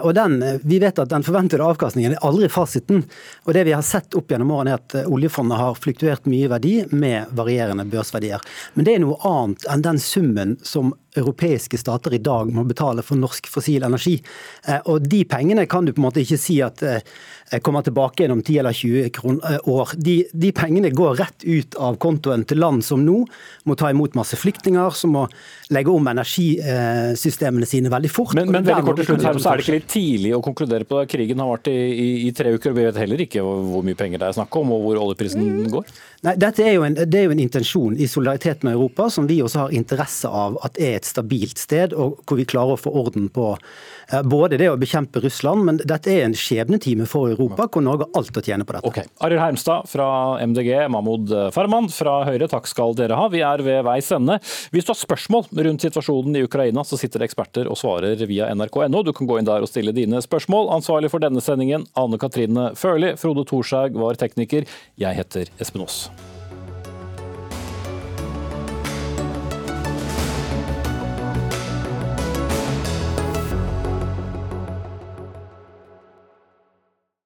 og den, Vi vet at den forventede avkastningen er aldri fasiten. Og det vi har sett opp gjennom årene, er at oljefondet oljefondet har fluktuert mye verdi med varierende børsverdier. Men det er noe annet enn den summen som europeiske stater i dag må betale for norsk fossil energi. Eh, og De pengene kan du på en måte ikke si at eh, kommer tilbake gjennom 10 eller 20 kroner, år. De, de, pengene går rett ut av kontoen til land som nå må ta imot masse flyktninger, som må legge om energisystemene sine veldig fort. Men, men veldig kort til slutt her, så er det ikke litt tidlig å konkludere på det? Krigen har vært i, i, i tre uker, og vi vet heller ikke hvor mye penger det er snakk om, og hvor oljeprisen mm. går? Nei, dette er jo, en, det er jo en intensjon i solidaritet med Europa som vi også har interesse av at er et stabilt sted, og hvor vi klarer å få orden på eh, både det å bekjempe Russland, men dette er en skjebnetime for Europa, hvor Norge har alt å tjene på dette. Okay. Arild Hermstad fra MDG, Mahmoud Farman fra Høyre, takk skal dere ha. Vi er ved veis ende. Hvis du har spørsmål rundt situasjonen i Ukraina, så sitter det eksperter og svarer via nrk.no. Du kan gå inn der og stille dine spørsmål. Ansvarlig for denne sendingen, Anne Katrine Førli. Frode Thorshaug var tekniker. Jeg heter Espen Aas.